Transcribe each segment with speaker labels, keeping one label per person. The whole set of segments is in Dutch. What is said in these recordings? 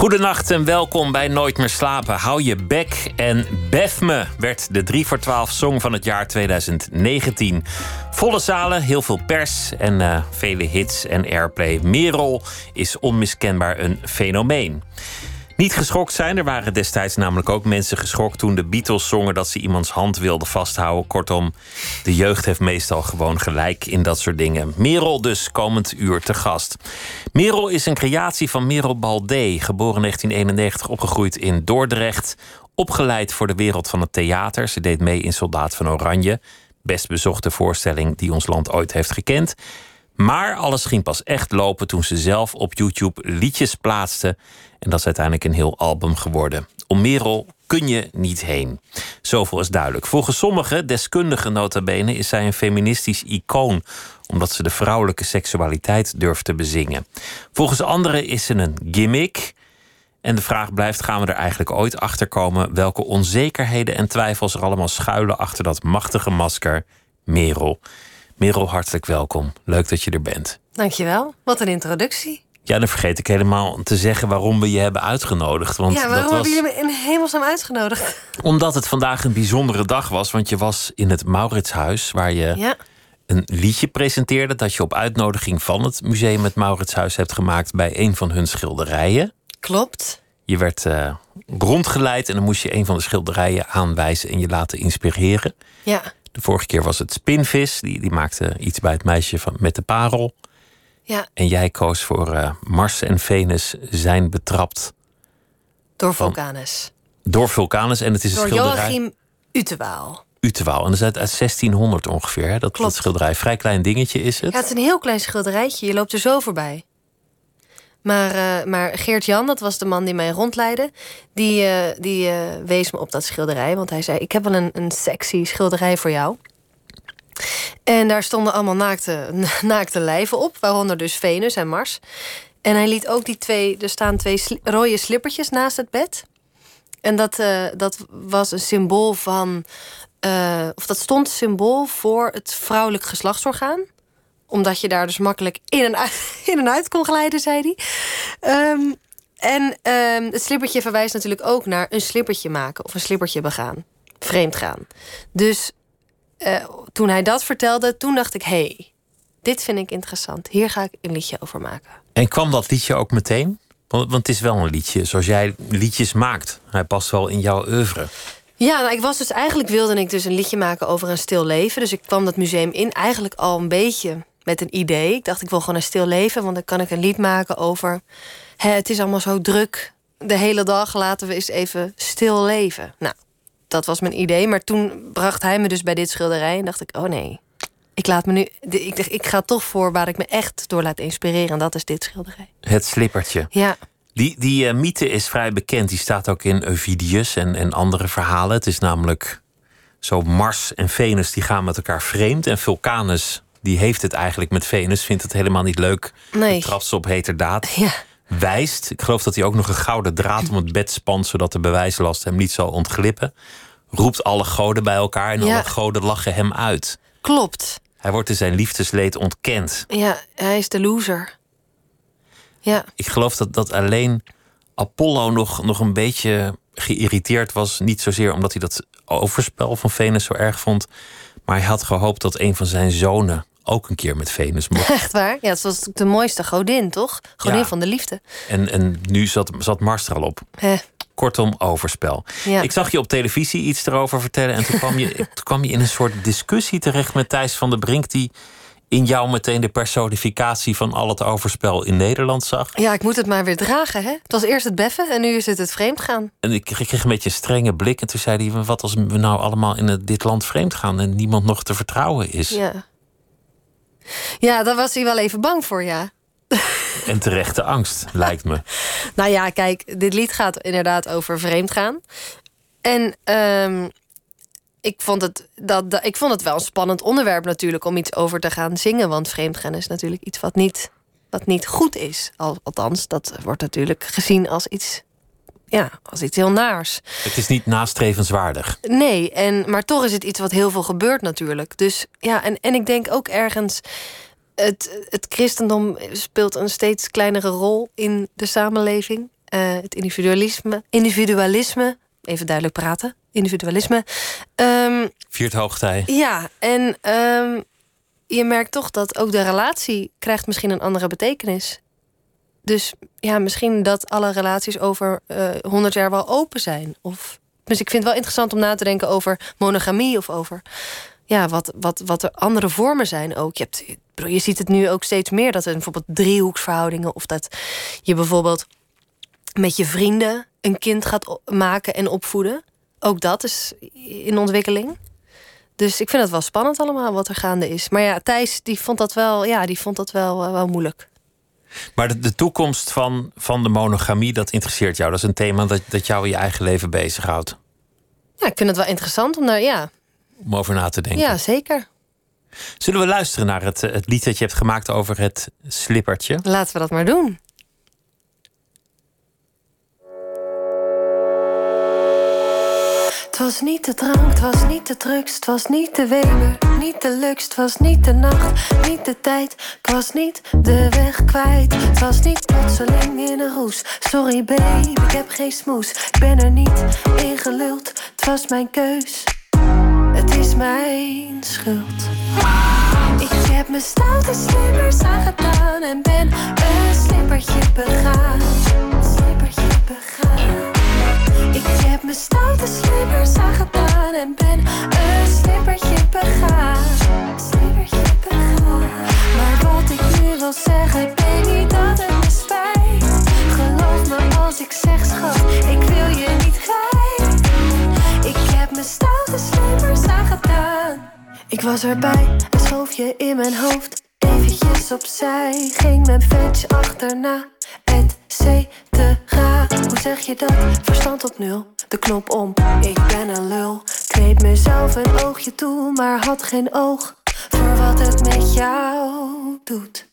Speaker 1: Goedenacht en welkom bij Nooit meer slapen. Hou je bek en bef me werd de 3 voor 12 song van het jaar 2019. Volle zalen, heel veel pers en uh, vele hits en airplay. Merel is onmiskenbaar een fenomeen. Niet geschokt zijn. Er waren destijds namelijk ook mensen geschokt toen de Beatles zongen dat ze iemands hand wilden vasthouden. Kortom, de jeugd heeft meestal gewoon gelijk in dat soort dingen. Merel dus komend uur te gast. Merel is een creatie van Merel Baldé, geboren 1991, opgegroeid in Dordrecht. Opgeleid voor de wereld van het theater. Ze deed mee in Soldaat van Oranje. Best bezochte voorstelling die ons land ooit heeft gekend. Maar alles ging pas echt lopen toen ze zelf op YouTube liedjes plaatste. En dat is uiteindelijk een heel album geworden. Om Merel kun je niet heen. Zoveel is duidelijk. Volgens sommige deskundigen nota bene is zij een feministisch icoon omdat ze de vrouwelijke seksualiteit durft te bezingen. Volgens anderen is ze een gimmick. En de vraag blijft: gaan we er eigenlijk ooit achter komen welke onzekerheden en twijfels er allemaal schuilen achter dat machtige masker Merel? Merel, hartelijk welkom. Leuk dat je er bent.
Speaker 2: Dankjewel. Wat een introductie.
Speaker 1: Ja, dan vergeet ik helemaal te zeggen waarom we je hebben uitgenodigd. Want
Speaker 2: ja, waarom
Speaker 1: dat was...
Speaker 2: hebben jullie me in hemelsnaam uitgenodigd?
Speaker 1: Omdat het vandaag een bijzondere dag was. Want je was in het Mauritshuis, waar je
Speaker 2: ja.
Speaker 1: een liedje presenteerde... dat je op uitnodiging van het museum het Mauritshuis hebt gemaakt... bij een van hun schilderijen.
Speaker 2: Klopt.
Speaker 1: Je werd uh, rondgeleid en dan moest je een van de schilderijen aanwijzen... en je laten inspireren.
Speaker 2: Ja.
Speaker 1: De vorige keer was het Spinvis. Die, die maakte iets bij het meisje van, met de parel.
Speaker 2: Ja.
Speaker 1: En jij koos voor uh, Mars en Venus zijn betrapt.
Speaker 2: Door Vulcanus.
Speaker 1: Door Vulcanus. En het is
Speaker 2: Door
Speaker 1: een schilderij.
Speaker 2: Joachim Utewaal.
Speaker 1: Utewaal. En dat is uit, uit 1600 ongeveer. Hè? Dat, dat schilderij. Vrij klein dingetje is het.
Speaker 2: Ja, het is een heel klein schilderijtje. Je loopt er zo voorbij. Maar, uh, maar Geert-Jan, dat was de man die mij rondleidde... die, uh, die uh, wees me op dat schilderij. Want hij zei, ik heb wel een, een sexy schilderij voor jou. En daar stonden allemaal naakte, naakte lijven op. Waaronder dus Venus en Mars. En hij liet ook die twee... Er staan twee rode slippertjes naast het bed. En dat, dat was een symbool van... of dat stond symbool voor het vrouwelijk geslachtsorgaan omdat je daar dus makkelijk in en uit, in kon glijden, zei hij. Um, en um, het slippertje verwijst natuurlijk ook naar een slippertje maken of een slippertje begaan. Vreemd gaan. Dus uh, toen hij dat vertelde, toen dacht ik: hé, hey, dit vind ik interessant. Hier ga ik een liedje over maken.
Speaker 1: En kwam dat liedje ook meteen? Want, want het is wel een liedje zoals jij liedjes maakt. Hij past wel in jouw oeuvre.
Speaker 2: Ja, nou, ik was dus eigenlijk wilde ik dus een liedje maken over een stil leven. Dus ik kwam dat museum in eigenlijk al een beetje met een idee. Ik dacht, ik wil gewoon een stil leven, want dan kan ik een lied maken over... Hè, het is allemaal zo druk de hele dag, laten we eens even stil leven. Nou, dat was mijn idee. Maar toen bracht hij me dus bij dit schilderij en dacht ik, oh nee... Ik laat me nu. Ik, ik ga toch voor waar ik me echt door laat inspireren. En dat is dit schilderij.
Speaker 1: Het slippertje.
Speaker 2: Ja.
Speaker 1: Die, die uh, mythe is vrij bekend. Die staat ook in Ovidius en, en andere verhalen. Het is namelijk zo Mars en Venus die gaan met elkaar vreemd. En Vulcanus die heeft het eigenlijk met Venus, vindt het helemaal niet leuk.
Speaker 2: Nee.
Speaker 1: Trapt ze op heterdaad.
Speaker 2: Ja.
Speaker 1: Wijst. Ik geloof dat hij ook nog een gouden draad om het bed spant, zodat de bewijslast hem niet zal ontglippen. Roept alle goden bij elkaar en
Speaker 2: Ja.
Speaker 1: alle goden lachen hem uit.
Speaker 2: Klopt.
Speaker 1: Hij wordt in zijn liefdesleed ontkend.
Speaker 2: Ja, hij is de loser. Ja.
Speaker 1: Ik geloof dat, dat alleen Apollo nog, nog een beetje geïrriteerd was. Niet zozeer omdat hij dat overspel van Venus zo erg vond. Maar hij had gehoopt dat een van zijn zonen ook een keer met Venus mocht.
Speaker 2: Echt waar? Ja, het was de mooiste godin, toch? Godin
Speaker 1: Ja.
Speaker 2: van de liefde.
Speaker 1: En, en nu zat, zat Mars er al op.
Speaker 2: Hè.
Speaker 1: Kortom, overspel.
Speaker 2: Ja.
Speaker 1: Ik zag je op televisie iets erover vertellen. En toen kwam, je, toen kwam je in een soort discussie terecht met Thijs van der Brink. Die in jou meteen de personificatie van al het overspel in Nederland zag.
Speaker 2: Ja, ik moet het maar weer dragen, hè? Het was eerst het beffen en nu is het het vreemd gaan.
Speaker 1: En ik kreeg een beetje een strenge blik. En toen zei hij: Wat als we nou allemaal in het- dit land vreemd gaan en niemand nog te vertrouwen is?
Speaker 2: Ja. Ja, daar was hij wel even bang voor, ja.
Speaker 1: En terechte angst, lijkt me.
Speaker 2: Nou ja, kijk, dit lied gaat inderdaad over vreemd gaan. En ehm, ik, vond het, dat, dat- ik vond het wel een spannend onderwerp natuurlijk om iets over te gaan zingen. Want vreemdgaan is natuurlijk iets wat niet wat niet goed is. Al, althans, dat wordt natuurlijk gezien als iets, ja, als iets heel naars.
Speaker 1: Het is niet nastrevenswaardig.
Speaker 2: Nee, en, maar toch is het iets wat heel veel gebeurt natuurlijk. Dus ja, en, en ik denk ook ergens. Het, het christendom speelt een steeds kleinere rol in de samenleving. Uh, het individualisme, individualisme, even duidelijk praten, individualisme. Um,
Speaker 1: Viert hoogtij.
Speaker 2: Ja, en um, je merkt toch dat ook de relatie krijgt misschien een andere betekenis. Dus ja, misschien dat alle relaties over uh, 100 jaar wel open zijn. Of, dus ik vind het wel interessant om na te denken over monogamie of over ja, wat, wat, wat er andere vormen zijn ook. Je, hebt, je ziet het nu ook steeds meer dat er bijvoorbeeld driehoeksverhoudingen of dat je bijvoorbeeld met je vrienden een kind gaat maken en opvoeden. Ook dat is in ontwikkeling. Dus ik vind het wel spannend allemaal wat er gaande is. Maar ja, Thijs die vond dat wel, ja, die vond dat wel, uh, wel moeilijk.
Speaker 1: Maar de, de, toekomst van, van de monogamie, dat interesseert jou. Dat is een thema dat, dat jou in je eigen leven bezighoudt.
Speaker 2: Ja, ik vind het wel interessant om daar, ja.
Speaker 1: Om over na te denken.
Speaker 2: Ja, zeker.
Speaker 1: Zullen we luisteren naar het, het lied dat je hebt gemaakt over het slippertje?
Speaker 2: Laten we dat maar doen. Was niet de drank, het was niet de drugs, het was niet de weber, niet de luxe, het was niet de nacht, niet de tijd, ik was niet de weg kwijt. Het was niet plotseling in een roes. Sorry babe, ik heb geen smoes, ik ben er niet in geluld, het was mijn keus. Het is mijn schuld. Ik heb mijn stoute slippers aangedaan en ben een slippertje begaan. Slippertje begaan. Ik heb mijn stoute slippers aangedaan en ben een slippertje begaan. Slippertje. Maar wat ik nu wil zeggen, niet dat het me spijt. Geloof me als ik zeg, schat, ik wil je niet kwijt. Ik heb mijn stoute slippers aangedaan. Ik was erbij, een schoof in mijn hoofd. Eventjes opzij, ging mijn vetje achterna. Et cetera. Hoe zeg je dat? Verstand op nul. De knop om, ik ben een lul. Kneep mezelf een oogje toe, maar had geen oog voor wat het met jou doet.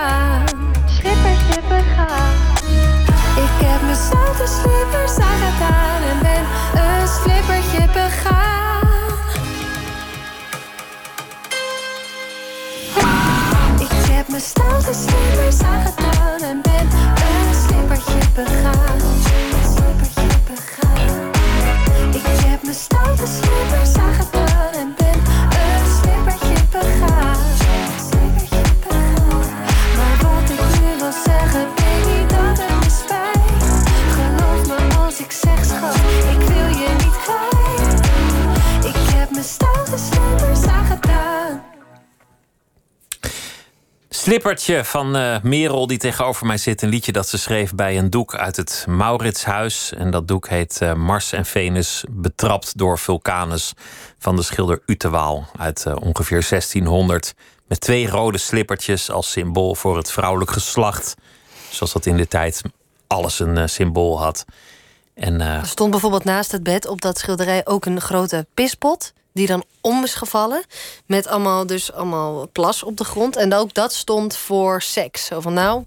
Speaker 2: Begaan. Slippertje begaan. Ik heb mijn stoute slippers aangedaan en ben een slippertje begaan. Ik heb mijn stoute slippers aangedaan en ben een slippertje begaan. Slippertje begaan. Ik heb mijn stoute slippers aangedaan en ben Slippertje
Speaker 1: van uh, Merel, die tegenover mij zit. Een liedje dat ze schreef bij een doek uit het Mauritshuis. En dat doek heet uh, Mars en Venus betrapt door vulkanus. Van de schilder Utewaal uit uh, ongeveer 1600. Met twee rode slippertjes als symbool voor het vrouwelijk geslacht. Zoals dat in de tijd alles een symbool had. En,
Speaker 2: er stond bijvoorbeeld naast het bed op dat schilderij ook een grote pispot die dan om is gevallen. Met allemaal, dus allemaal plas op de grond. En ook dat stond voor seks. Zo van nou,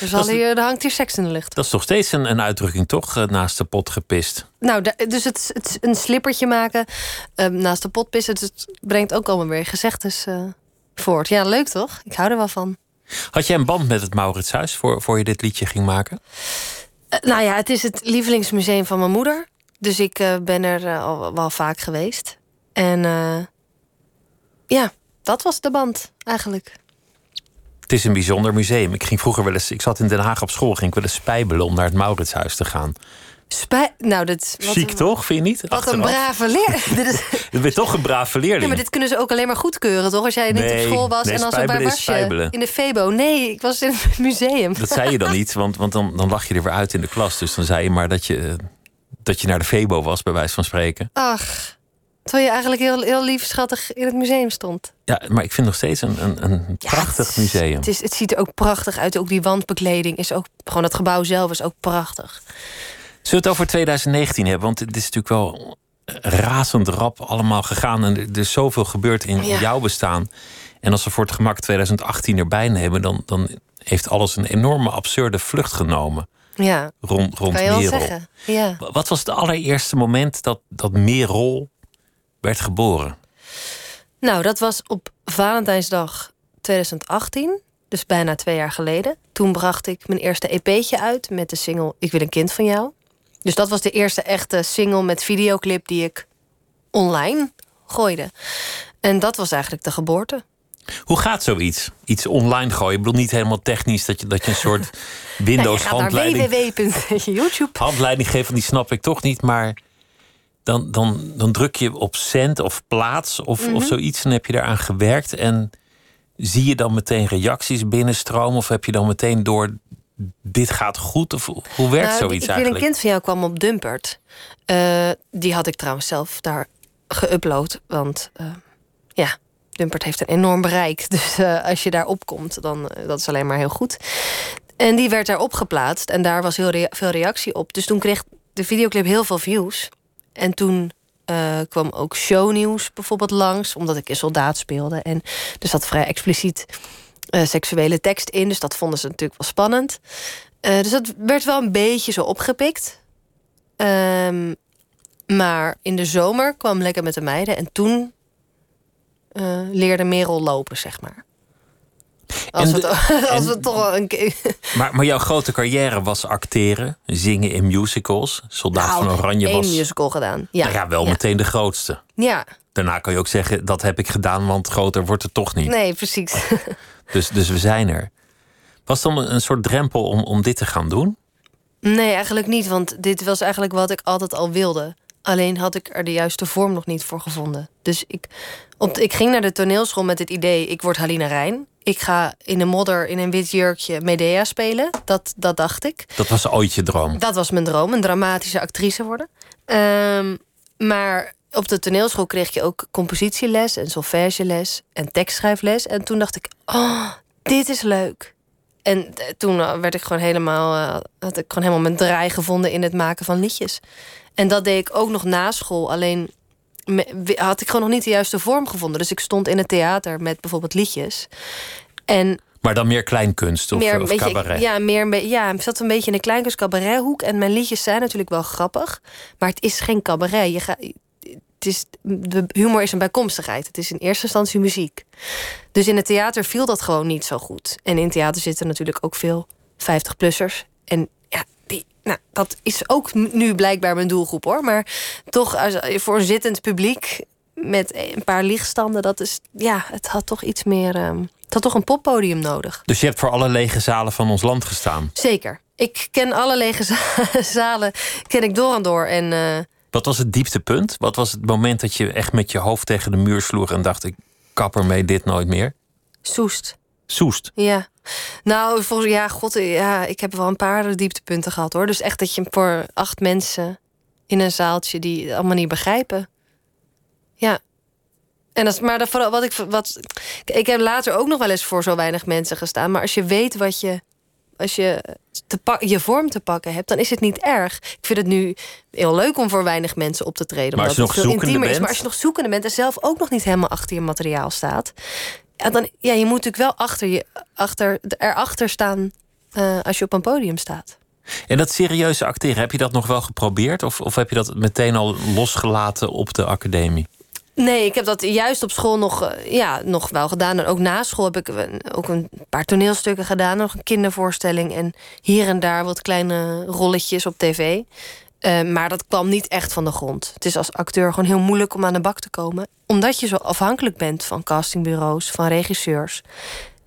Speaker 2: er, hier, er hangt hier seks in de lucht.
Speaker 1: Dat is toch steeds een, een uitdrukking, toch? Naast de pot gepist.
Speaker 2: Nou, dus het, het een slippertje maken uh, naast de pot pissen... het brengt ook allemaal weer gezegdes uh, voort. Ja, leuk toch? Ik hou er wel van.
Speaker 1: Had jij een band met het Mauritshuis voor, voor je dit liedje ging maken?
Speaker 2: Uh, nou ja, het is het lievelingsmuseum van mijn moeder. Dus ik ben er al wel vaak geweest. En uh, ja, dat was de band eigenlijk.
Speaker 1: Het is een bijzonder museum. Ik ging vroeger wel eens. Ik zat in Den Haag op school, ging ik wel eens spijbelen om naar het Mauritshuis te gaan.
Speaker 2: Spij nou, dat
Speaker 1: Ziek toch, vind je niet?
Speaker 2: Wat Achteraf. een brave leerling.
Speaker 1: dit. Je bent toch een brave leerling.
Speaker 2: Ja, maar dit kunnen ze ook alleen maar goedkeuren, toch? Als jij niet
Speaker 1: nee,
Speaker 2: op school was
Speaker 1: nee,
Speaker 2: en dan zo waar was je? In de Febo. Nee, ik was in het museum.
Speaker 1: Dat zei je dan niet, want, want dan, dan lag je er weer uit in de klas. Dus dan zei je maar dat je dat je naar de Febo was, bij wijze van spreken.
Speaker 2: Ach, terwijl je eigenlijk heel, heel lief schattig in het museum stond.
Speaker 1: Ja, maar ik vind nog steeds een, een, een prachtig museum.
Speaker 2: Het, is, het ziet er ook prachtig uit. Ook die wandbekleding is ook... Gewoon het gebouw zelf is ook prachtig.
Speaker 1: Zullen we het over 2019 hebben? Want het is natuurlijk wel razend rap allemaal gegaan. En er is zoveel gebeurd in
Speaker 2: Ja.
Speaker 1: jouw bestaan. En als we voor het gemak 2018 erbij nemen... dan, dan heeft alles een enorme absurde vlucht genomen
Speaker 2: Ja,
Speaker 1: rond, rond
Speaker 2: kan je
Speaker 1: Merel.
Speaker 2: zeggen. Ja.
Speaker 1: Wat was het allereerste moment dat, dat Merel werd geboren?
Speaker 2: Nou, dat was op Valentijnsdag 2018. Dus bijna twee jaar geleden. Toen bracht ik mijn eerste EP'tje uit met de single Ik wil een kind van jou. Dus dat was de eerste echte single met videoclip die ik online gooide. En dat was eigenlijk de geboorte.
Speaker 1: Hoe gaat zoiets? Iets online gooien? Ik bedoel niet helemaal technisch dat je, dat je een soort
Speaker 2: Nou, je
Speaker 1: Windows
Speaker 2: gaat naar
Speaker 1: handleiding,
Speaker 2: www.youtube.
Speaker 1: handleiding geeft, want die snap ik toch niet. Maar dan, dan, dan druk je op send of plaats of,
Speaker 2: Mhm.
Speaker 1: of zoiets en heb je daaraan gewerkt. En zie je dan meteen reacties binnenstromen? Of heb je dan meteen door dit gaat goed? Of hoe werkt
Speaker 2: Nou,
Speaker 1: zoiets
Speaker 2: ik wil
Speaker 1: eigenlijk?
Speaker 2: een kind van jou kwam op Dumpert. Eh, die had ik trouwens zelf daar geüpload. Want eh, ja, Dumpert heeft een enorm bereik. Dus eh, als je daar opkomt, dan dat is alleen maar heel goed. En die werd daar opgeplaatst. En daar was heel rea veel reactie op. Dus toen kreeg de videoclip heel veel views. En toen uh, kwam ook shownieuws bijvoorbeeld langs. Omdat ik een soldaat speelde. En er zat vrij expliciet uh, seksuele tekst in. Dus dat vonden ze natuurlijk wel spannend. Uh, dus dat werd wel een beetje zo opgepikt. Um, maar in de zomer kwam Lekker met de Meiden. En toen leerde Merel lopen, zeg maar. Als,
Speaker 1: de,
Speaker 2: we, als we toch wel een keer.
Speaker 1: Maar, maar jouw grote carrière was acteren, zingen in musicals. Soldaat
Speaker 2: nou,
Speaker 1: van Oranje was.
Speaker 2: Een musical gedaan. Ja,
Speaker 1: nou ja wel
Speaker 2: ja.
Speaker 1: meteen de grootste.
Speaker 2: Ja.
Speaker 1: Daarna kan je ook zeggen: dat heb ik gedaan, want groter wordt het toch niet.
Speaker 2: Nee, precies.
Speaker 1: dus, dus we zijn er. Was dan een soort drempel om, om dit te gaan doen?
Speaker 2: Nee, eigenlijk niet. Want dit was eigenlijk wat ik altijd al wilde. Alleen had ik er de juiste vorm nog niet voor gevonden. Dus ik, op, ik ging naar de toneelschool met het idee: ik word Halina Rijn. Ik ga in de modder in een wit jurkje Medea spelen. Dat, dat dacht ik.
Speaker 1: Dat was ooit je droom.
Speaker 2: Dat was mijn droom, een dramatische actrice worden. Um, maar op de toneelschool kreeg je ook compositieles en solfègeles en tekstschrijfles. En toen dacht ik: oh, dit is leuk. En toen werd ik gewoon helemaal, uh, had ik gewoon helemaal mijn draai gevonden in het maken van liedjes. En dat deed ik ook nog na school. Alleen had ik gewoon nog niet de juiste vorm gevonden. Dus ik stond in het theater met bijvoorbeeld liedjes. En
Speaker 1: maar dan meer kleinkunst of,
Speaker 2: meer
Speaker 1: of
Speaker 2: beetje,
Speaker 1: cabaret?
Speaker 2: Ja, meer, ja, ik zat een beetje in de kleinkunst cabarethoek. En mijn liedjes zijn natuurlijk wel grappig. Maar het is geen cabaret. Je gaat, het is, de humor is een bijkomstigheid. Het is in eerste instantie muziek. Dus in het theater viel dat gewoon niet zo goed. En in theater zitten natuurlijk ook veel 50-plussers. En ja, die, nou, dat is ook nu blijkbaar mijn doelgroep hoor. Maar toch, als, voor een zittend publiek met een paar lichtstanden, dat is, ja, het had toch iets meer. Um, het had toch een poppodium nodig.
Speaker 1: Dus je hebt voor alle lege zalen van ons land gestaan?
Speaker 2: Zeker. Ik ken alle lege zalen, ken ik door en door. En, uh,
Speaker 1: Wat was het dieptepunt? Wat was het moment dat je echt met je hoofd tegen de muur sloeg en dacht: ik kap ermee dit nooit meer?
Speaker 2: Soest.
Speaker 1: Soest.
Speaker 2: Ja. Nou, volgens ja, god, ja, ik heb wel een paar dieptepunten gehad hoor. Dus echt dat je voor acht mensen in een zaaltje die het allemaal niet begrijpen. Ja. En dat, maar dat, wat ik, wat, ik heb later ook nog wel eens voor zo weinig mensen gestaan. Maar als je weet wat je, als je te je vorm te pakken hebt, dan is het niet erg. Ik vind het nu heel leuk om voor weinig mensen op te treden.
Speaker 1: Maar als je nog
Speaker 2: het veel
Speaker 1: zoekende bent,
Speaker 2: is. Maar als je nog zoekende bent en zelf ook nog niet helemaal achter je materiaal staat. Ja, dan, ja, je moet natuurlijk wel achter je, achter, erachter staan uh, als je op een podium staat.
Speaker 1: En dat serieuze acteren, heb je dat nog wel geprobeerd? Of, of heb je dat meteen al losgelaten op de academie?
Speaker 2: Nee, ik heb dat juist op school nog, uh, ja, nog wel gedaan. En ook na school heb ik ook een paar toneelstukken gedaan. Nog een kindervoorstelling. En hier en daar wat kleine rolletjes op tv. Uh, maar dat kwam niet echt van de grond. Het is als acteur gewoon heel moeilijk om aan de bak te komen. Omdat je zo afhankelijk bent van castingbureaus, van regisseurs.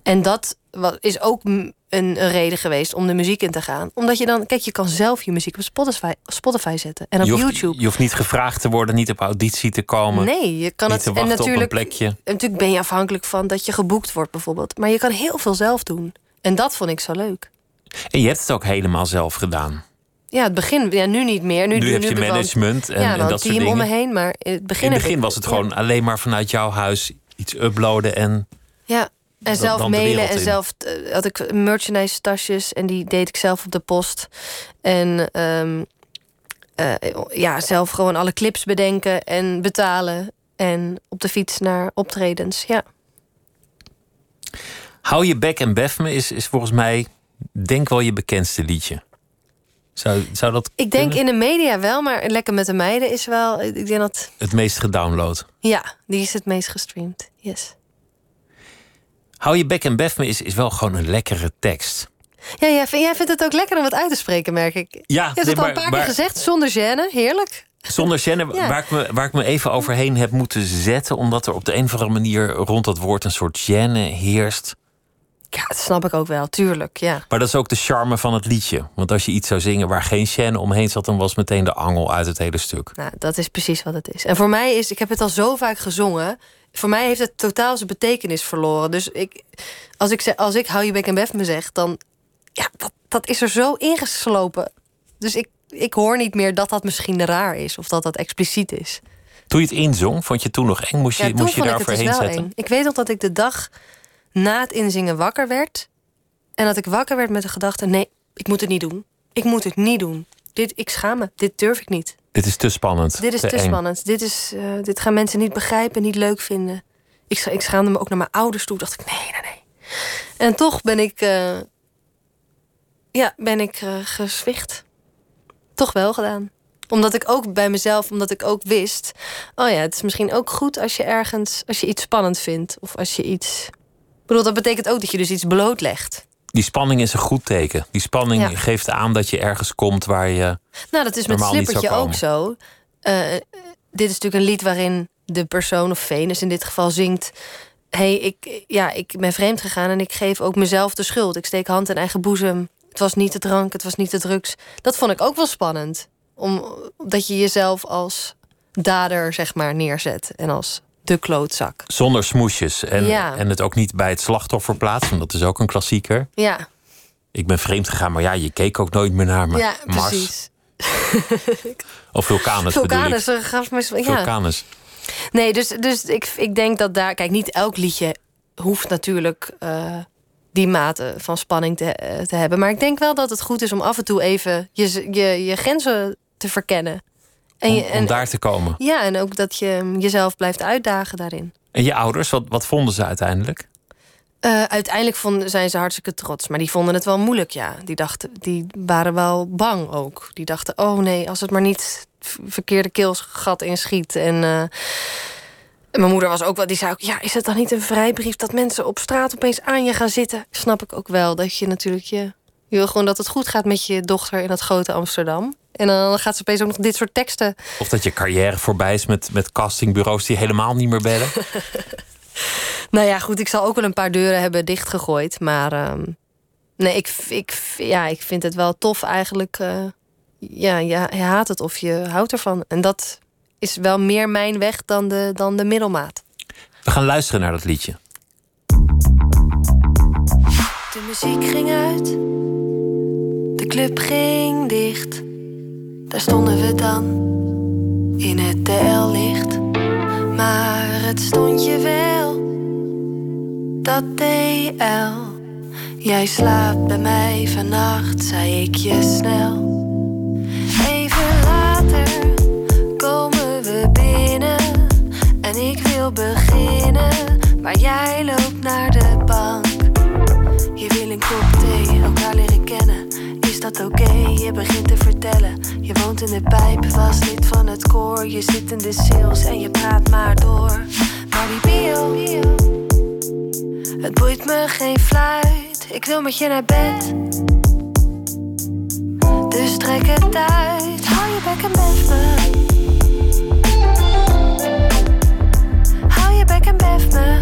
Speaker 2: En dat is ook een reden geweest om de muziek in te gaan. Omdat je dan, kijk, je kan zelf je muziek op Spotify, Spotify zetten. En op
Speaker 1: je hoeft,
Speaker 2: YouTube.
Speaker 1: Je hoeft niet gevraagd te worden, niet op auditie te komen.
Speaker 2: Nee, je kan het. en natuurlijk,
Speaker 1: op een plekje.
Speaker 2: natuurlijk ben je afhankelijk van dat je geboekt wordt, bijvoorbeeld. Maar je kan heel veel zelf doen. En dat vond ik zo leuk.
Speaker 1: En je hebt het ook helemaal zelf gedaan.
Speaker 2: ja, het begin, ja, nu niet meer. Nu,
Speaker 1: Nu heb je management en,
Speaker 2: ja,
Speaker 1: en dat soort
Speaker 2: team om me
Speaker 1: dingen.
Speaker 2: heen. Maar in het begin,
Speaker 1: In het begin was het
Speaker 2: ja.
Speaker 1: gewoon alleen maar vanuit jouw huis iets uploaden en
Speaker 2: Ja, en zelf mailen en
Speaker 1: in.
Speaker 2: zelf eh, had ik merchandise tasjes en die deed ik zelf op de post. En ehm, eh, ja, zelf gewoon alle clips bedenken en betalen. En op de fiets naar optredens. Ja,
Speaker 1: Hou je bek en bef me is, is volgens mij denk wel je bekendste liedje. Zou, zou dat
Speaker 2: ik denk
Speaker 1: kunnen?
Speaker 2: in de media wel, maar Lekker met de Meiden is wel. Ik denk dat.
Speaker 1: het meest gedownload?
Speaker 2: Ja, die is het meest gestreamd. Yes.
Speaker 1: Hou je bek en bef me is, is wel gewoon een lekkere tekst.
Speaker 2: Ja, jij, vind- jij vindt het ook lekker om het uit te spreken, merk ik. Je
Speaker 1: Ja,
Speaker 2: hebt
Speaker 1: nee,
Speaker 2: het al een paar
Speaker 1: maar
Speaker 2: keer gezegd, zonder gêne. Heerlijk.
Speaker 1: Zonder gêne,
Speaker 2: Ja.
Speaker 1: waar, ik me, waar ik me even overheen heb moeten zetten... omdat er op de een of andere manier rond dat woord een soort gêne heerst.
Speaker 2: Ja, dat snap ik ook wel, tuurlijk. Ja.
Speaker 1: Maar dat is ook de charme van het liedje. Want als je iets zou zingen waar geen gêne omheen zat... dan was meteen de angel uit het hele stuk.
Speaker 2: Nou, dat is precies wat het is. En voor mij is, ik heb het al zo vaak gezongen. Voor mij heeft het totaal zijn betekenis verloren. Dus ik, als ik, zeg, als ik hou je bek en bef me zeg, dan ja, dat, dat is er zo ingeslopen. Dus ik, ik hoor niet meer dat dat misschien raar is of dat dat expliciet is.
Speaker 1: Toen je het inzong, vond je het toen nog eng? Moest je,
Speaker 2: ja,
Speaker 1: moest je daar
Speaker 2: dus
Speaker 1: zetten?
Speaker 2: eng. Ik weet nog dat ik de dag na het inzingen wakker werd. En dat ik wakker werd met de gedachte: nee, ik moet het niet doen. Ik moet het niet doen. Dit, ik schaam me. Dit durf ik niet.
Speaker 1: Dit is te spannend.
Speaker 2: Dit is te, spannend. Dit, is, eh, dit gaan mensen niet begrijpen, niet leuk vinden. Ik, ik schaamde me ook naar mijn ouders toe. Dacht ik, nee, nee, nee. En toch ben ik, eh, ja, ben ik eh, gezwicht. Toch wel gedaan. Omdat ik ook bij mezelf, omdat ik ook wist... oh ja, het is misschien ook goed als je ergens... als je iets spannend vindt. Of als je iets... Ik bedoel, dat betekent ook dat je dus iets blootlegt.
Speaker 1: Die spanning is een goed teken. Die spanning
Speaker 2: Ja.
Speaker 1: geeft aan dat je ergens komt waar je...
Speaker 2: Nou, dat is met Slippertje ook zo. Eh, dit is natuurlijk een lied waarin de persoon of Venus in dit geval zingt... hey, ik, ja, ik ben vreemd gegaan en ik geef ook mezelf de schuld. Ik steek hand in eigen boezem. Het was niet de drank, het was niet de drugs. Dat vond ik ook wel spannend. Om, dat je jezelf als dader, zeg maar, neerzet. En als de klootzak.
Speaker 1: Zonder smoesjes. En,
Speaker 2: Ja.
Speaker 1: en het ook niet bij het slachtoffer plaatsen. Dat is ook een klassieker.
Speaker 2: Ja,
Speaker 1: Ik ben vreemd gegaan, maar ja, je keek ook nooit meer naar me.
Speaker 2: ja
Speaker 1: Mars.
Speaker 2: precies.
Speaker 1: Of Vulcanus, bedoel
Speaker 2: Vulcanus,
Speaker 1: ik.
Speaker 2: gaf me... Ja. Nee, dus, dus ik, ik denk dat daar... Kijk, niet elk liedje hoeft natuurlijk eh, die mate van spanning te, eh, te hebben. Maar ik denk wel dat het goed is om af en toe even je, je, je grenzen te verkennen. En,
Speaker 1: Om, daar te komen.
Speaker 2: Ja, en ook dat je jezelf blijft uitdagen daarin.
Speaker 1: En je ouders, wat, wat vonden ze uiteindelijk?
Speaker 2: Eh, uiteindelijk vonden, zijn ze hartstikke trots. Maar die vonden het wel moeilijk, ja. Die, dachten, die waren wel bang ook. Die dachten, oh nee, als het maar niet verkeerde keelsgat inschiet. En en mijn moeder was ook wel, die zei ook... ja, is het dan niet een vrijbrief dat mensen op straat opeens aan je gaan zitten? Snap ik ook wel, dat je natuurlijk je... Je wil gewoon dat het goed gaat met je dochter in het grote Amsterdam. En dan gaat ze opeens ook nog dit soort teksten...
Speaker 1: Of dat je carrière voorbij is met, met castingbureaus die helemaal niet meer bellen?
Speaker 2: Nou ja, goed, ik zal ook wel een paar deuren hebben dichtgegooid. Maar ehm, nee, ik, ik, ja, ik vind het wel tof eigenlijk. eh, ja, ja, je haat het of je houdt ervan. En dat is wel meer mijn weg dan de, dan de middelmaat.
Speaker 1: We gaan luisteren naar dat liedje.
Speaker 2: De muziek ging uit. De club ging dicht. Daar stonden we dan. In het TL-licht. Maar het stond je wel. Dat TL. Jij slaapt bij mij vannacht, zei ik je snel. Even later komen we binnen. En ik wil beginnen. Maar jij loopt naar de bank. Dat oké? Je begint te vertellen. Je woont in de pijp, was lid van het koor. Je zit in de sales en je praat maar door. Maar die bio, het boeit me geen fluit. Ik wil met je naar bed. Dus trek het uit, hou je bek en bef me. Hou je bek en bef me.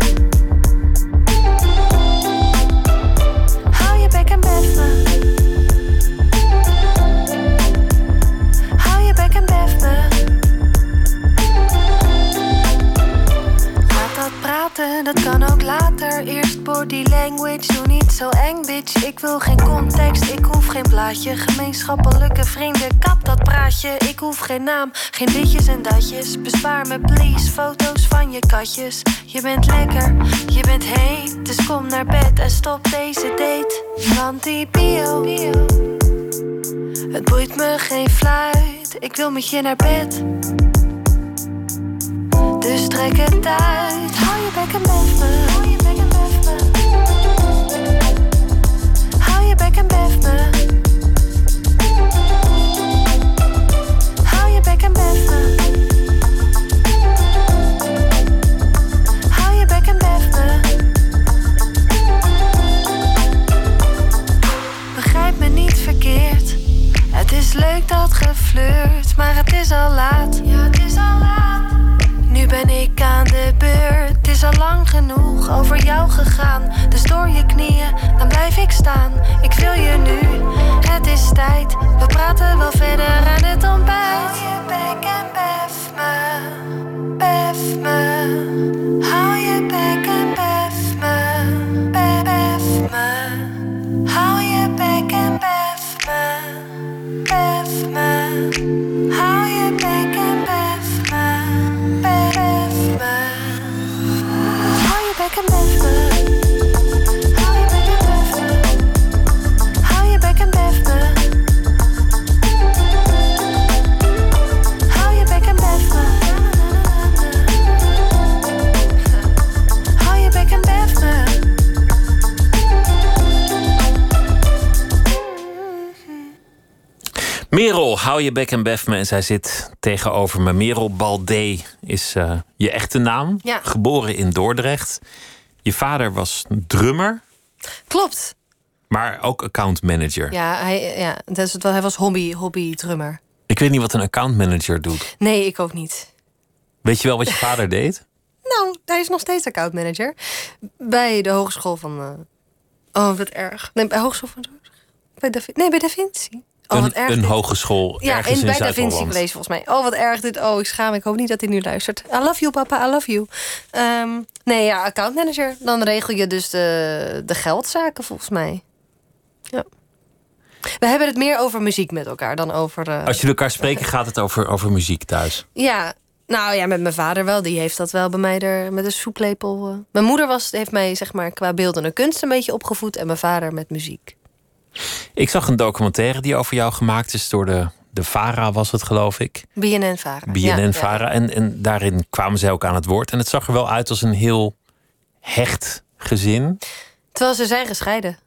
Speaker 2: Hou je bek en bef me. Dat kan ook later. Eerst body language, doe niet zo eng, bitch. Ik wil geen context, ik hoef geen plaatje. Gemeenschappelijke vrienden, kap dat praatje. Ik hoef geen naam, geen ditjes en datjes. Bespaar me, please, foto's van je katjes. Je bent lekker, je bent heet. Dus kom naar bed en stop deze date. Want die bio, het boeit me geen fluit. Ik wil met je naar bed. Trek het. Hou je bek en bef me. Hou je bek en bef me. Hou je bek en bef me. Hou je bek en me. Begrijp me niet verkeerd. Het is leuk dat geflirt, maar het is al laat. Ja, het is al laat. Nu ben ik aan de beurt. Het is al lang genoeg over jou gegaan. Dus door je knieën, dan blijf ik staan. Ik wil je nu, het is tijd. We praten wel verder aan het ontbijt. Hou je bek en bef me, bef me. Hou je bek en bef me, be- bef me. Hou je bek en bef me, bef me. Hou je bek en bef me. En
Speaker 1: zij zit tegenover me. Merel Baldé is eh, je echte naam.
Speaker 2: Ja.
Speaker 1: Geboren in Dordrecht. Je vader was drummer,
Speaker 2: Klopt.
Speaker 1: maar ook accountmanager.
Speaker 2: Ja, hij, ja wel. hij was hobby, hobby drummer.
Speaker 1: Ik weet niet wat een accountmanager doet.
Speaker 2: Nee, ik ook niet.
Speaker 1: Weet je wel wat je vader deed?
Speaker 2: Nou, hij is nog steeds accountmanager. Bij de hogeschool van... eh, Oh, wat erg. Nee, bij hogeschool van... Bij da, nee, bij Da Vinci. Oh, wat
Speaker 1: een,
Speaker 2: erg.
Speaker 1: een
Speaker 2: dit.
Speaker 1: hogeschool
Speaker 2: Ja,
Speaker 1: ergens
Speaker 2: in, bij Da Vinci. College volgens mij. Oh, wat erg dit. Oh, ik schaam me. Ik hoop niet dat hij nu luistert. I love you, papa. I love you. Ehm, nee, ja, accountmanager. Dan regel je dus de, de geldzaken volgens mij. Ja. We hebben het meer over muziek met elkaar dan over... eh,
Speaker 1: Als jullie elkaar spreken, gaat het over, over muziek thuis.
Speaker 2: Ja, nou ja, met mijn vader wel. Die heeft dat wel bij mij er met een soeplepel. eh. Mijn moeder was, heeft mij zeg maar qua beeldende kunst een beetje opgevoed. En mijn vader met muziek.
Speaker 1: Ik zag een documentaire die over jou gemaakt is door de, de VARA, was het geloof ik.
Speaker 2: BNN-vara.
Speaker 1: BNN-VARA. En, en daarin kwamen zij ook aan het woord. En het zag er wel uit als een heel hecht gezin.
Speaker 2: Terwijl ze zijn gescheiden.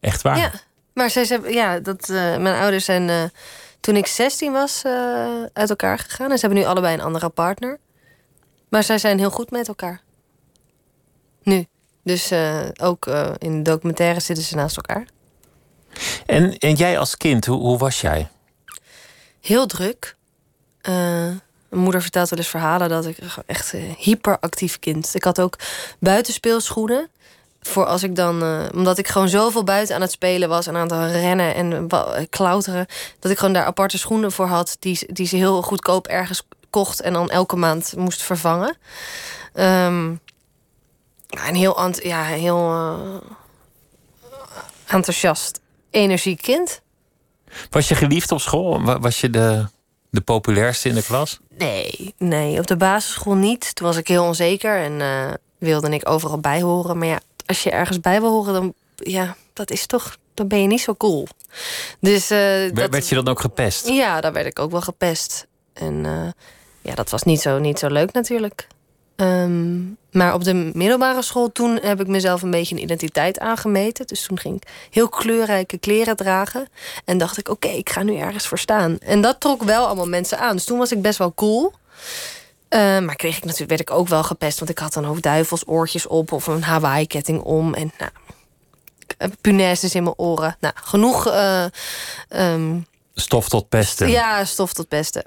Speaker 1: Echt waar.
Speaker 2: Ja, maar zij zijn, ja, dat, eh, mijn ouders zijn eh, toen ik 16 was eh, uit elkaar gegaan. En ze hebben nu allebei een andere partner. Maar zij zijn heel goed met elkaar. Nu. Dus ook in de documentaire zitten ze naast elkaar.
Speaker 1: En, en jij als kind, hoe, hoe was jij?
Speaker 2: Heel druk. Eh, mijn moeder vertelt wel eens verhalen dat ik echt een hyperactief kind. Ik had ook buitenspeelschoenen. Voor als ik dan, eh, omdat ik gewoon zoveel buiten aan het spelen was en aan het rennen en klauteren, dat ik gewoon daar aparte schoenen voor had, die, die ze heel goedkoop ergens kocht en dan elke maand moest vervangen. Ja, een heel, ja, heel eh, enthousiast, energiek kind.
Speaker 1: Was je geliefd op school? Wa- Was je de, de populairste in de klas?
Speaker 2: Nee, nee, op de basisschool niet. Toen was ik heel onzeker en eh, wilde ik overal bij horen. Maar ja, als je ergens bij wil horen, dan ja, dat is toch, dan ben je niet zo cool. Dus eh, dat,
Speaker 1: Werd je dan ook gepest?
Speaker 2: ja, daar werd ik ook wel gepest. En eh, ja, dat was niet zo, niet zo leuk natuurlijk. Ehm, maar op de middelbare school toen heb ik mezelf een beetje een identiteit aangemeten. Dus toen ging ik heel kleurrijke kleren dragen. En dacht ik, oké, ik ga nu ergens voor staan. En dat trok wel allemaal mensen aan. Dus toen was ik best wel cool. Eh, maar kreeg ik natuurlijk, werd ik ook wel gepest. Want ik had dan ook duivelsoortjes op of een Hawaii-ketting om. En nou, eh, punaises in mijn oren. Nou, genoeg eh, ehm,
Speaker 1: Stof tot pesten.
Speaker 2: ja, stof tot pesten.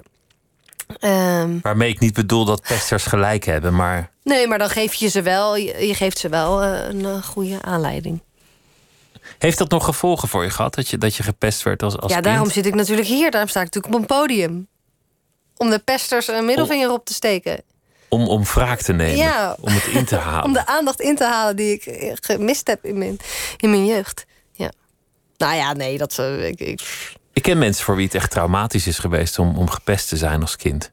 Speaker 2: Ehm,
Speaker 1: Waarmee ik niet bedoel dat pesters gelijk hebben, maar
Speaker 2: nee, maar dan geef je ze wel, je, geeft ze wel eh, een eh, goede aanleiding.
Speaker 1: heeft dat nog gevolgen voor je gehad? Dat je, dat je gepest werd als, als
Speaker 2: ja,
Speaker 1: kind?
Speaker 2: daarom zit ik natuurlijk hier. Daarom sta ik natuurlijk op een podium. Om de pesters een middelvinger op te steken.
Speaker 1: Om, om wraak te nemen.
Speaker 2: Ja.
Speaker 1: Om het in te halen.
Speaker 2: Om de aandacht in te halen die ik eh, gemist heb in mijn, in mijn jeugd. Ja. Nou ja, nee, dat... Ik, ik,
Speaker 1: Ik ken mensen voor wie het echt traumatisch is geweest om, om gepest te zijn als kind.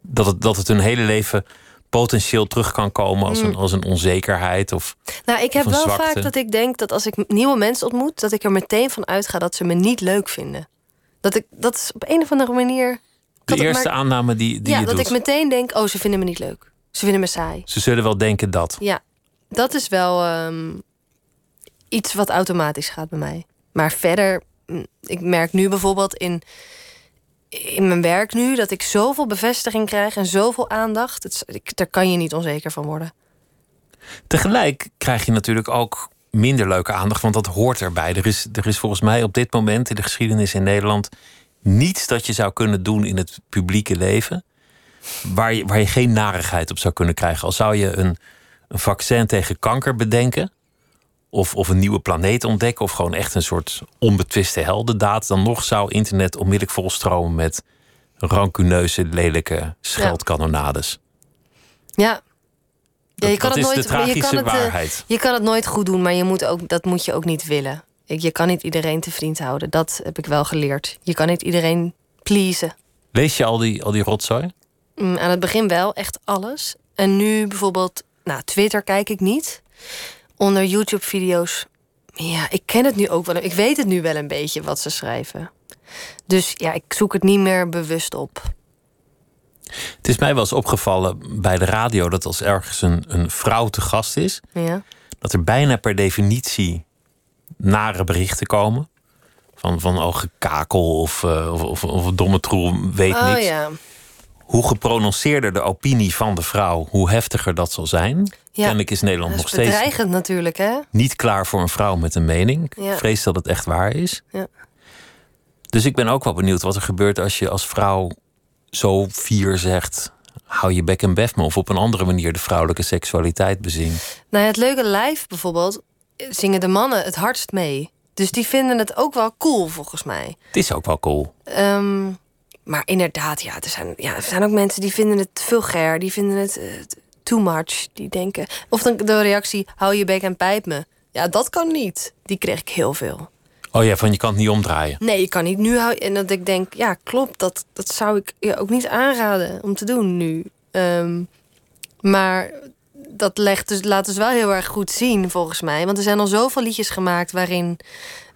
Speaker 1: Dat het, dat het hun hele leven potentieel terug kan komen als, een, als een onzekerheid. Of,
Speaker 2: nou, ik heb wel
Speaker 1: zwakte.
Speaker 2: vaak dat ik denk dat als ik nieuwe mensen ontmoet... dat ik er meteen van uitga dat ze me niet leuk vinden. Dat, ik, dat is op een of andere manier...
Speaker 1: de eerste
Speaker 2: maar-
Speaker 1: aanname die, die
Speaker 2: ja,
Speaker 1: je
Speaker 2: dat
Speaker 1: doet.
Speaker 2: ik meteen denk, oh, ze vinden me niet leuk. Ze vinden me saai.
Speaker 1: Ze zullen wel denken dat.
Speaker 2: Ja, dat is wel ehm, iets wat automatisch gaat bij mij. Maar verder, mm, ik merk nu bijvoorbeeld in, in mijn werk nu... dat ik zoveel bevestiging krijg en zoveel aandacht. Het, ik, daar kan je niet onzeker van worden.
Speaker 1: Tegelijk krijg je natuurlijk ook minder leuke aandacht, want dat hoort erbij. Er is, er is volgens mij op dit moment in de geschiedenis in Nederland niets dat je zou kunnen doen in het publieke leven. Waar je, waar je geen narigheid op zou kunnen krijgen. Al zou je een, een vaccin tegen kanker bedenken. Of, of een nieuwe planeet ontdekken. Of gewoon echt een soort onbetwiste heldendaad. Dan nog zou internet onmiddellijk volstromen met rancuneuze, lelijke scheldkanonades.
Speaker 2: Ja. Ja,
Speaker 1: Dat- dat is de
Speaker 2: maar je
Speaker 1: tragische
Speaker 2: kan het, eh,
Speaker 1: waarheid.
Speaker 2: je kan het nooit goed doen, maar je moet ook, dat moet je ook niet willen. Je kan niet iedereen te vriend houden. Dat heb ik wel geleerd. Je kan niet iedereen pleasen.
Speaker 1: Lees je al die, al die rotzooi?
Speaker 2: Mm, aan het begin wel, echt alles. En nu bijvoorbeeld, nou, Twitter kijk ik niet. Onder YouTube-video's, ja, ik ken het nu ook wel. Ik weet het nu wel een beetje wat ze schrijven. Dus ja, ik zoek het niet meer bewust op.
Speaker 1: Het is mij wel eens opgevallen bij de radio dat als ergens een, een vrouw te gast is,
Speaker 2: Ja,
Speaker 1: dat er bijna per definitie nare berichten komen. Van, van oh, gekakel of, eh, of, of, of domme troel weet
Speaker 2: oh
Speaker 1: niks.
Speaker 2: ja.
Speaker 1: Hoe geprononceerder de opinie van de vrouw, hoe heftiger dat zal zijn.
Speaker 2: Ja.
Speaker 1: Kennelijk is Nederland nog steeds
Speaker 2: bedreigend natuurlijk, hè?
Speaker 1: niet klaar voor een vrouw met een mening.
Speaker 2: Ja.
Speaker 1: vrees dat het echt waar is.
Speaker 2: Ja.
Speaker 1: Dus ik ben ook wel benieuwd wat er gebeurt als je als vrouw zo fier zegt... hou je bek en bef me. Of op een andere manier de vrouwelijke seksualiteit bezingt.
Speaker 2: Nou, het leuke live bijvoorbeeld zingen de mannen het hardst mee. Dus die vinden het ook wel cool, volgens mij.
Speaker 1: Het is ook wel cool.
Speaker 2: Ehm, maar inderdaad, ja er, zijn, ja, er zijn ook mensen die vinden het vulgair. Die vinden het eh, too much. Die denken... Of dan de reactie, hou je bek en pijp me. Ja, dat kan niet. Die kreeg ik heel veel.
Speaker 1: Oh ja, van je kan het niet omdraaien.
Speaker 2: Nee, je kan niet nu houden. En dat ik denk, ja, klopt. Dat, dat zou ik je ook niet aanraden om te doen nu. Ehm, maar dat legt dus, laat dus wel heel erg goed zien, volgens mij. Want er zijn al zoveel liedjes gemaakt waarin.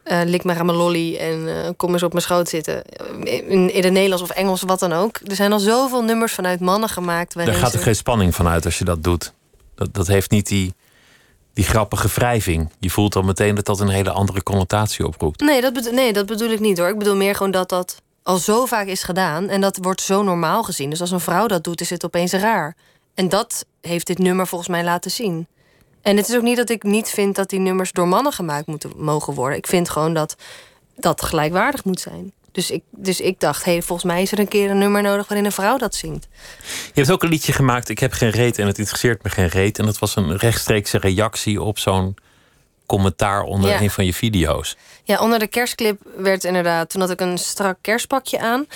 Speaker 2: Eh lik maar aan mijn lolly en eh, kom eens op mijn schoot zitten. In, in het Nederlands of Engels, wat dan ook. Er zijn al zoveel nummers vanuit mannen gemaakt.
Speaker 1: Daar gaat er geen spanning van uit als je dat doet. Dat, dat heeft niet die, die grappige wrijving. Je voelt al meteen dat dat een hele andere connotatie oproept.
Speaker 2: Nee dat, bedo- nee, dat bedoel ik niet hoor. Ik bedoel meer gewoon dat dat al zo vaak is gedaan. En dat wordt zo normaal gezien. Dus als een vrouw dat doet, is het opeens raar. En dat heeft dit nummer volgens mij laten zien. En het is ook niet dat ik niet vind dat die nummers door mannen gemaakt moeten mogen worden. Ik vind gewoon dat dat gelijkwaardig moet zijn. Dus ik, dus ik dacht, hey, volgens mij is er een keer een nummer nodig waarin een vrouw dat zingt.
Speaker 1: Je hebt ook een liedje gemaakt, Ik heb geen reet en het interesseert me geen reet. En dat was een rechtstreekse reactie op zo'n commentaar onder
Speaker 2: Ja.
Speaker 1: een van je video's.
Speaker 2: Ja, onder de kerstclip werd inderdaad... Toen had ik een strak kerstpakje aan.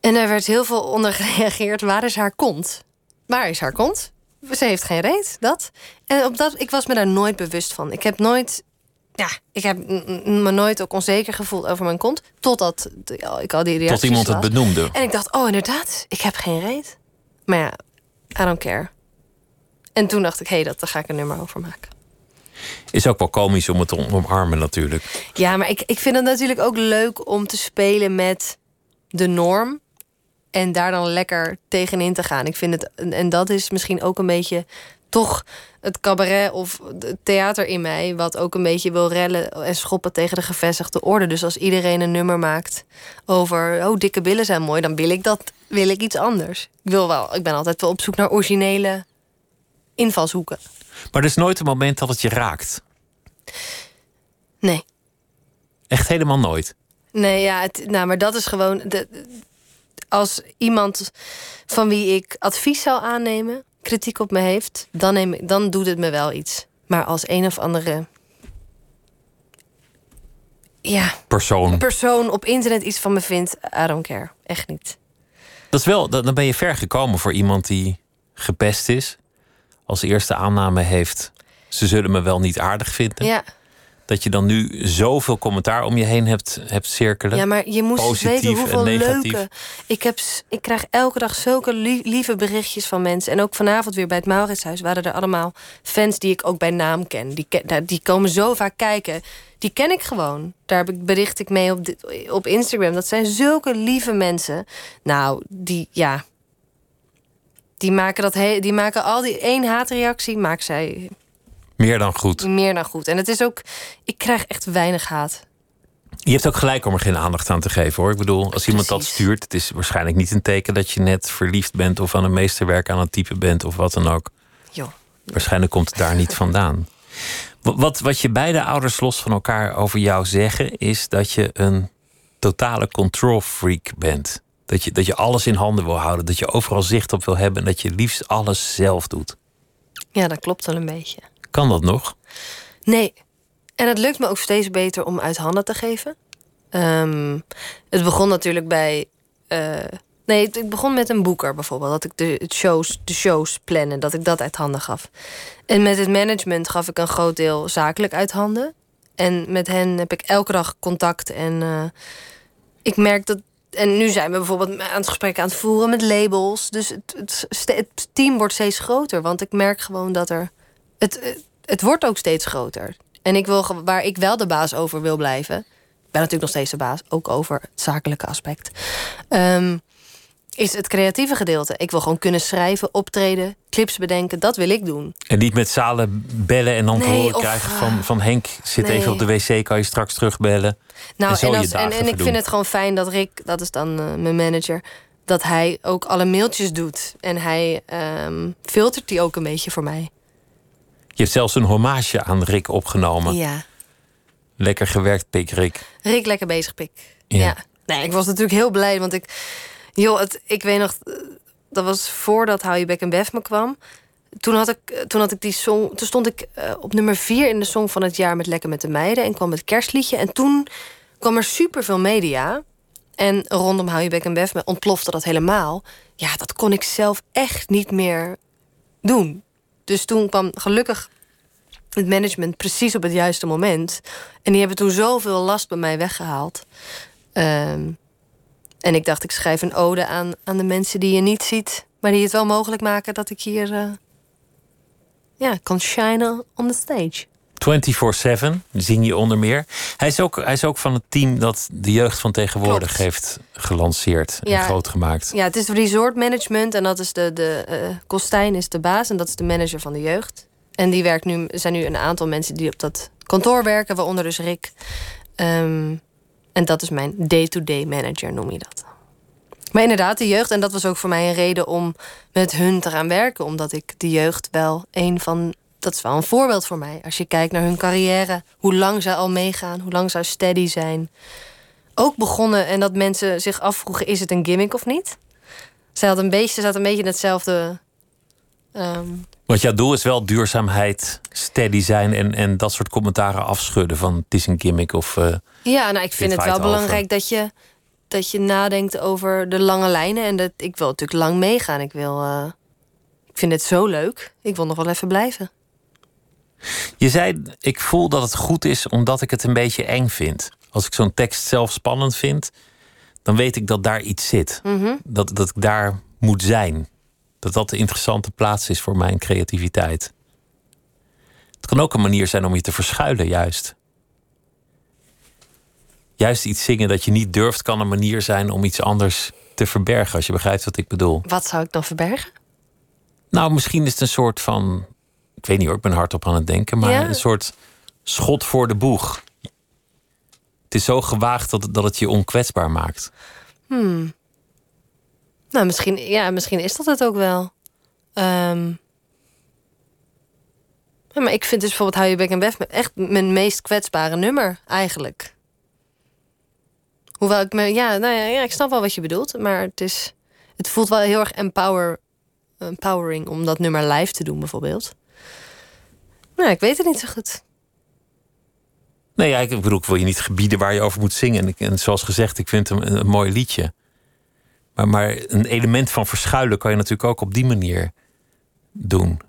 Speaker 2: En er werd heel veel onder gereageerd. Waar is haar kont? Waar is haar kont? Ze heeft geen reet, dat. En op dat, ik was me daar nooit bewust van. Ik heb nooit... Ja, ik heb me nooit ook onzeker gevoeld over mijn kont. Totdat ja, ik al die reacties
Speaker 1: Tot iemand het
Speaker 2: las.
Speaker 1: benoemde.
Speaker 2: En ik dacht, oh inderdaad, ik heb geen reet. Maar ja, I don't care. En toen dacht ik, hé, hey, dat, daar ga ik een nummer over maken.
Speaker 1: Is ook wel komisch om het te omarmen natuurlijk.
Speaker 2: Ja, maar ik, ik vind het natuurlijk ook leuk om te spelen met de norm. En daar dan lekker tegenin te gaan. Ik vind het, en- dat is misschien ook een beetje toch het cabaret of het theater in mij. Wat ook een beetje wil rellen en schoppen tegen de gevestigde orde. Dus als iedereen een nummer maakt over, oh, dikke billen zijn mooi, dan wil ik dat, wil ik iets anders. Ik, wil wel, ik ben altijd wel op zoek naar originele invalshoeken.
Speaker 1: Maar er is nooit een moment dat het je raakt.
Speaker 2: Nee.
Speaker 1: Echt helemaal nooit.
Speaker 2: Nee, ja, het, nou, maar dat is gewoon. De, als iemand van wie ik advies zou aannemen, kritiek op me heeft, dan, neem, ik- dan doet het me wel iets. Maar als een of andere. Ja,
Speaker 1: Persoon.
Speaker 2: persoon op internet iets van me vindt, I don't care. Echt niet.
Speaker 1: Dat is wel, dan ben je ver gekomen voor iemand die gepest is. Als eerste aanname heeft, ze zullen me wel niet aardig vinden.
Speaker 2: Ja.
Speaker 1: Dat je dan nu zoveel commentaar om je heen hebt, hebt cirkelen.
Speaker 2: Ja, maar je moest
Speaker 1: Positief
Speaker 2: weten hoeveel leuke... Ik, heb, ik krijg elke dag zulke lie- lieve berichtjes van mensen. En ook vanavond weer bij het Mauritshuis... waren er allemaal fans die ik ook bij naam ken. Die, die komen zo vaak kijken. Die ken ik gewoon. Daar heb ik, bericht ik mee op, op Instagram. Dat zijn zulke lieve mensen. Nou, die, ja... Die maken, dat he- die maken al die één haatreactie... maakt zij
Speaker 1: Meer dan goed.
Speaker 2: meer dan goed. En het is ook... Ik krijg echt weinig haat.
Speaker 1: Je hebt ook gelijk om er geen aandacht aan te geven hoor. Ik bedoel, als iemand dat stuurt, het is waarschijnlijk niet een teken dat je net verliefd bent of aan een meesterwerk aan het typen bent of wat dan ook.
Speaker 2: Joh.
Speaker 1: Waarschijnlijk komt het daar niet vandaan. Wat, wat, wat je beide ouders los van elkaar over jou zeggen, is dat je een totale control freak bent. Dat je, dat je alles in handen wil houden, dat je overal zicht op wil hebben en dat je liefst alles zelf doet.
Speaker 2: Ja, dat klopt wel een beetje.
Speaker 1: Kan dat nog?
Speaker 2: Nee. En het lukt me ook steeds beter om uit handen te geven. Ehm, het begon natuurlijk bij. eh, nee, ik begon met een boeker bijvoorbeeld. Dat ik de, shows, de shows plannen, dat ik dat uit handen gaf. En met het management gaf ik een groot deel zakelijk uit handen. En met hen heb ik elke dag contact. En eh, ik merk dat. En nu zijn we bijvoorbeeld aan het gesprek aan het voeren met labels. Dus het team wordt steeds groter. Want ik merk gewoon dat er. Het, het, wordt ook steeds groter. En ik wil, waar ik wel de baas over wil blijven. Ik ben natuurlijk nog steeds de baas, ook over het zakelijke aspect. ehm, is het creatieve gedeelte. Ik wil gewoon kunnen schrijven, optreden, clips bedenken. Dat wil ik doen.
Speaker 1: En niet met zalen bellen en dan te horen krijgen van, van Henk zit
Speaker 2: nee.
Speaker 1: even op de wc, kan je straks terugbellen.
Speaker 2: Nou,
Speaker 1: En zo
Speaker 2: en,
Speaker 1: je
Speaker 2: als, en,
Speaker 1: dagen
Speaker 2: en ik vind het gewoon fijn dat Rick, dat is dan eh, mijn manager, dat hij ook alle mailtjes doet. En hij ehm, filtert die ook een beetje voor mij.
Speaker 1: Je hebt zelfs een hommage aan Rick opgenomen.
Speaker 2: Ja.
Speaker 1: Lekker gewerkt, Pik Rick.
Speaker 2: Rick, lekker bezig, pik.
Speaker 1: Ja.
Speaker 2: Ja. Nee, ik was natuurlijk heel blij, want ik... Joh, het, ik weet nog... eh, Dat was voordat Hou je bek en bef me kwam. Toen had ik, eh, toen had ik die song... Toen stond ik eh, op nummer vier in de song van het jaar... met Lekker met de Meiden. En kwam het kerstliedje. En toen kwam er superveel media. En rondom Hou je bek en bef me ontplofte dat helemaal. Ja, dat kon ik zelf echt niet meer doen. Dus toen kwam gelukkig het management precies op het juiste moment. En die hebben toen zoveel last bij mij weggehaald. Ehm, en ik dacht, ik schrijf een ode aan, aan de mensen die je niet ziet, maar die het wel mogelijk maken dat ik hier eh, ja, kan shinen on the stage.
Speaker 1: 24-7 zing je onder meer. Hij is, ook, hij is ook van het team dat de jeugd van tegenwoordig
Speaker 2: Klopt.
Speaker 1: heeft gelanceerd en
Speaker 2: Ja.
Speaker 1: groot gemaakt.
Speaker 2: Ja, het is resort management en dat is de, de eh Kostijn is de baas en dat is de manager van de jeugd. En die werkt nu, er zijn nu een aantal mensen die op dat kantoor werken, waaronder dus Rick. Ehm, en dat is mijn day-to-day manager, noem je dat. Maar inderdaad, de jeugd, en dat was ook voor mij een reden om met hun te gaan werken, omdat ik de jeugd wel een van. Dat is wel een voorbeeld voor mij. Als je kijkt naar hun carrière, hoe lang zij al meegaan, hoe lang zij steady zijn. Ook begonnen en dat mensen zich afvroegen: is het een gimmick of niet? Zij had een beetje, ze zat een beetje in hetzelfde. ehm,
Speaker 1: Want jouw doel is wel duurzaamheid, steady zijn en, en dat soort commentaren afschudden van het is een gimmick of eh,
Speaker 2: Ja, nou, ik vind het wel
Speaker 1: over.
Speaker 2: belangrijk dat je, dat je nadenkt over de lange lijnen. En dat, ik wil natuurlijk lang meegaan. Ik, wil, eh, ik vind het zo leuk. Ik wil nog wel even blijven.
Speaker 1: Je zei, ik voel dat het goed is omdat ik het een beetje eng vind. Als ik zo'n tekst zelf spannend vind, dan weet ik dat daar iets zit.
Speaker 2: Mhm.
Speaker 1: Dat, dat ik daar moet zijn. Dat dat de interessante plaats is voor mijn creativiteit. Het kan ook een manier zijn om je te verschuilen, juist. Juist iets zingen dat je niet durft, kan een manier zijn om iets anders te verbergen, als je begrijpt wat ik bedoel.
Speaker 2: Wat zou ik dan verbergen?
Speaker 1: Nou, misschien is het een soort van. Ik weet niet hoor, ik ben hardop aan het denken. Maar
Speaker 2: Ja.
Speaker 1: een soort schot voor de boeg. Het is zo gewaagd dat, dat het je onkwetsbaar maakt.
Speaker 2: Hmm. Nou, misschien, ja, misschien is dat het ook wel. Ehm, ja, maar ik vind dus bijvoorbeeld Hou je bek en bef me- echt mijn meest kwetsbare nummer, eigenlijk. Hoewel ik me, ja, nou ja, ja, ik snap wel wat je bedoelt, maar het is, het voelt wel heel erg empower, empowering om dat nummer live te doen, bijvoorbeeld. Nou, ik weet het niet zo goed.
Speaker 1: Nee, ja, ik bedoel, ik wil je niet gebieden waar je over moet zingen. En, ik, en zoals gezegd, ik vind het een, een mooi liedje. Maar, maar een element van verschuilen kan je natuurlijk ook op die manier doen.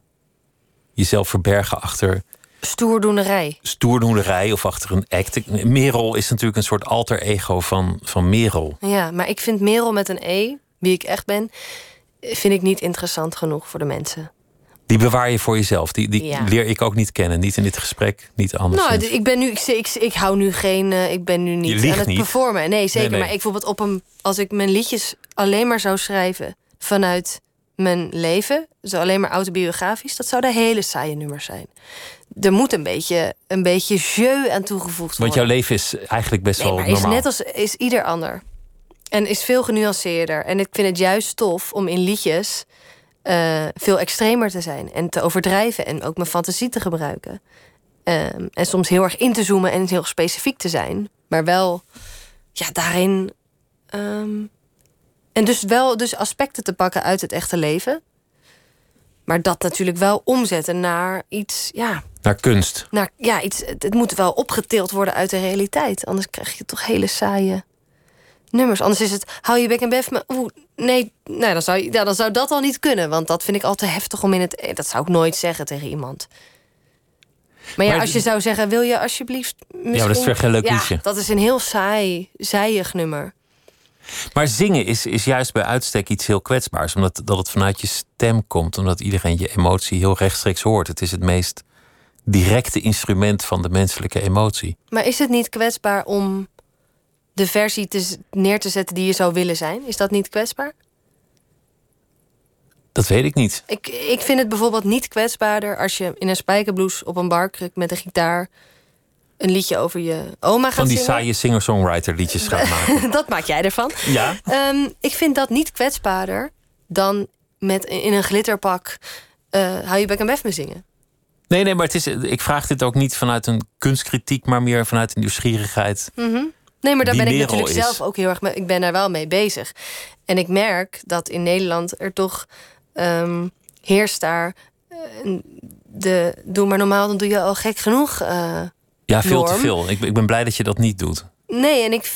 Speaker 1: Jezelf verbergen achter
Speaker 2: Stoerdoenerij.
Speaker 1: stoerdoenerij of achter een act. Merel is natuurlijk een soort alter ego van, van Merel.
Speaker 2: Ja, maar ik vind Merel met een E, wie ik echt ben, vind ik niet interessant genoeg voor de mensen.
Speaker 1: Die bewaar je voor jezelf. Die, die
Speaker 2: Ja.
Speaker 1: leer ik ook niet kennen. Niet in dit gesprek, niet anders.
Speaker 2: Nou, ik ben nu, ik, ik, ik hou nu geen, eh, ik ben nu niet aan het
Speaker 1: niet.
Speaker 2: performen. Nee, zeker.
Speaker 1: nee.
Speaker 2: Maar ik bijvoorbeeld op een, als ik mijn liedjes alleen maar zou schrijven vanuit mijn leven, dus alleen maar autobiografisch, dat zouden hele saaie nummers zijn. Er moet een beetje, een beetje jeu aan toegevoegd worden.
Speaker 1: Want jouw leven is eigenlijk best
Speaker 2: Nee,
Speaker 1: wel
Speaker 2: maar is
Speaker 1: normaal.
Speaker 2: net als is ieder ander. En is veel genuanceerder. En ik vind het juist tof om in liedjes eh, veel extremer te zijn. En te overdrijven. En ook mijn fantasie te gebruiken. Ehm, en soms heel erg in te zoomen en heel specifiek te zijn. Maar wel ja, daarin. ehm, en dus wel dus aspecten te pakken uit het echte leven. Maar dat natuurlijk wel omzetten naar iets. Ja,
Speaker 1: Naar kunst.
Speaker 2: nou ja, iets, het moet wel opgetild worden uit de realiteit. Anders krijg je toch hele saaie nummers. Anders is het, hou je bek en bef. Oeh, nee, nou, dan, zou, je- ja, dan zou dat al niet kunnen. Want dat vind ik al te heftig om in het... eh, Dat zou ik nooit zeggen tegen iemand. Maar ja,
Speaker 1: Maar
Speaker 2: als je zou zeggen, wil je alsjeblieft... Misschien...
Speaker 1: maar dat is weer geen leuk
Speaker 2: ja,
Speaker 1: liedje.
Speaker 2: dat is een heel saai, saaiig nummer.
Speaker 1: Maar zingen is, is juist bij uitstek iets heel kwetsbaars. Omdat dat het vanuit je stem komt. Omdat iedereen je emotie heel rechtstreeks hoort. Het is het meest directe instrument van de menselijke emotie.
Speaker 2: Maar is het niet kwetsbaar om de versie te, neer te zetten die je zou willen zijn? Is dat niet kwetsbaar?
Speaker 1: Dat weet ik niet.
Speaker 2: Ik, ik vind het bijvoorbeeld niet kwetsbaarder als je in een spijkerblouse op een barkruk met een gitaar een liedje over je oma gaat
Speaker 1: Van die
Speaker 2: zingen.
Speaker 1: saaie singer-songwriter liedjes gaat maken.
Speaker 2: dat maak jij ervan.
Speaker 1: Ja?
Speaker 2: Ehm, ik vind dat niet kwetsbaarder dan met in een glitterpak hou je bek en bef me zingen.
Speaker 1: Nee, nee, maar het is, ik vraag dit ook niet vanuit een kunstkritiek, maar meer vanuit een nieuwsgierigheid.
Speaker 2: Mhm. Nee, maar daar ben ik natuurlijk
Speaker 1: is-
Speaker 2: zelf ook heel erg mee. Ik ben daar wel mee bezig. En ik merk dat in Nederland er toch ehm, heerst daar eh, de doe maar normaal, dan doe je al gek genoeg. eh,
Speaker 1: Ja, veel te veel. Ik, ik ben blij dat je dat niet doet.
Speaker 2: Nee, en ik.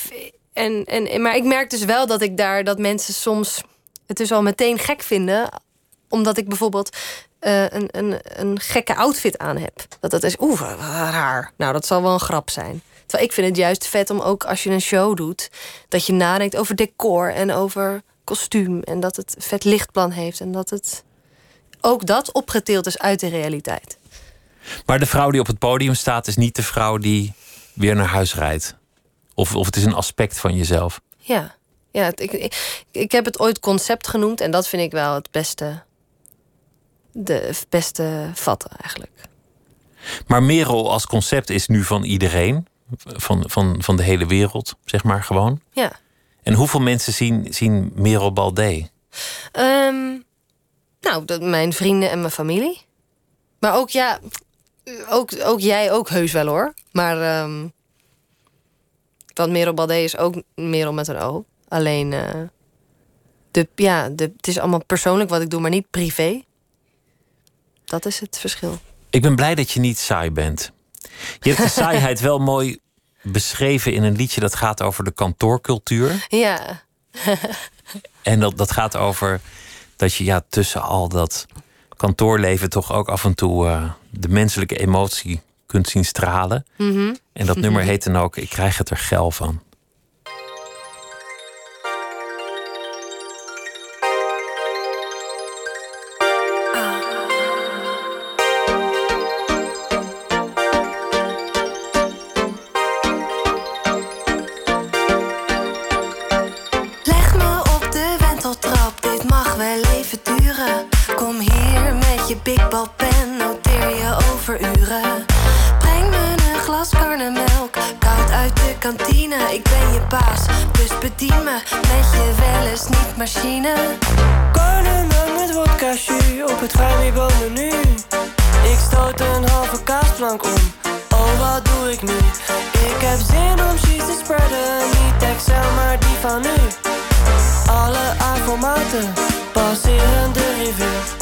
Speaker 2: En, en, maar ik merk dus wel dat ik daar dat mensen soms het dus al meteen gek vinden. Omdat ik bijvoorbeeld eh, een, een, een gekke outfit aan heb. Dat dat is, oeh, raar. Nou, dat zal wel een grap zijn. Terwijl ik vind het juist vet om ook als je een show doet, dat je nadenkt over decor en over kostuum. En dat het vet lichtplan heeft. En dat het ook dat opgetild is uit de realiteit.
Speaker 1: Maar de vrouw die op het podium staat, is niet de vrouw die weer naar huis rijdt. Of, of het is een aspect van jezelf.
Speaker 2: Ja, ja ik, ik, ik heb het ooit concept genoemd en dat vind ik wel het beste. De beste vatten eigenlijk.
Speaker 1: Maar Merel als concept is nu van iedereen. Van, van, van de hele wereld, zeg maar gewoon.
Speaker 2: Ja.
Speaker 1: En hoeveel mensen zien, zien Merel Baldé?
Speaker 2: Ehm, nou, dat, mijn vrienden en mijn familie. Maar ook ja, ook, ook jij ook heus wel hoor. Maar ehm want Merel Baldé is ook Merel met een O. Alleen eh, de, ja, de, het is allemaal persoonlijk wat ik doe, maar niet privé. Dat is het verschil.
Speaker 1: Ik ben blij dat je niet saai bent. Je hebt de saaiheid wel mooi beschreven in een liedje dat gaat over de kantoorcultuur.
Speaker 2: Ja,
Speaker 1: En dat, dat gaat over dat je ja, tussen al dat kantoorleven toch ook af en toe eh, de menselijke emotie kunt zien stralen.
Speaker 2: Mhm.
Speaker 1: En dat nummer heet dan ook Ik krijg het er geil van.
Speaker 3: Ik ben je baas, dus bedien me. Met je wel eens niet machine.
Speaker 4: Karnemelk met vodka jus op het vrijmibo menu Ik stoot een halve kaasplank om, oh wat doe ik nu? Ik heb zin om cheese te spreaden, niet Excel maar die van nu. Alle A-formaten passeren de revue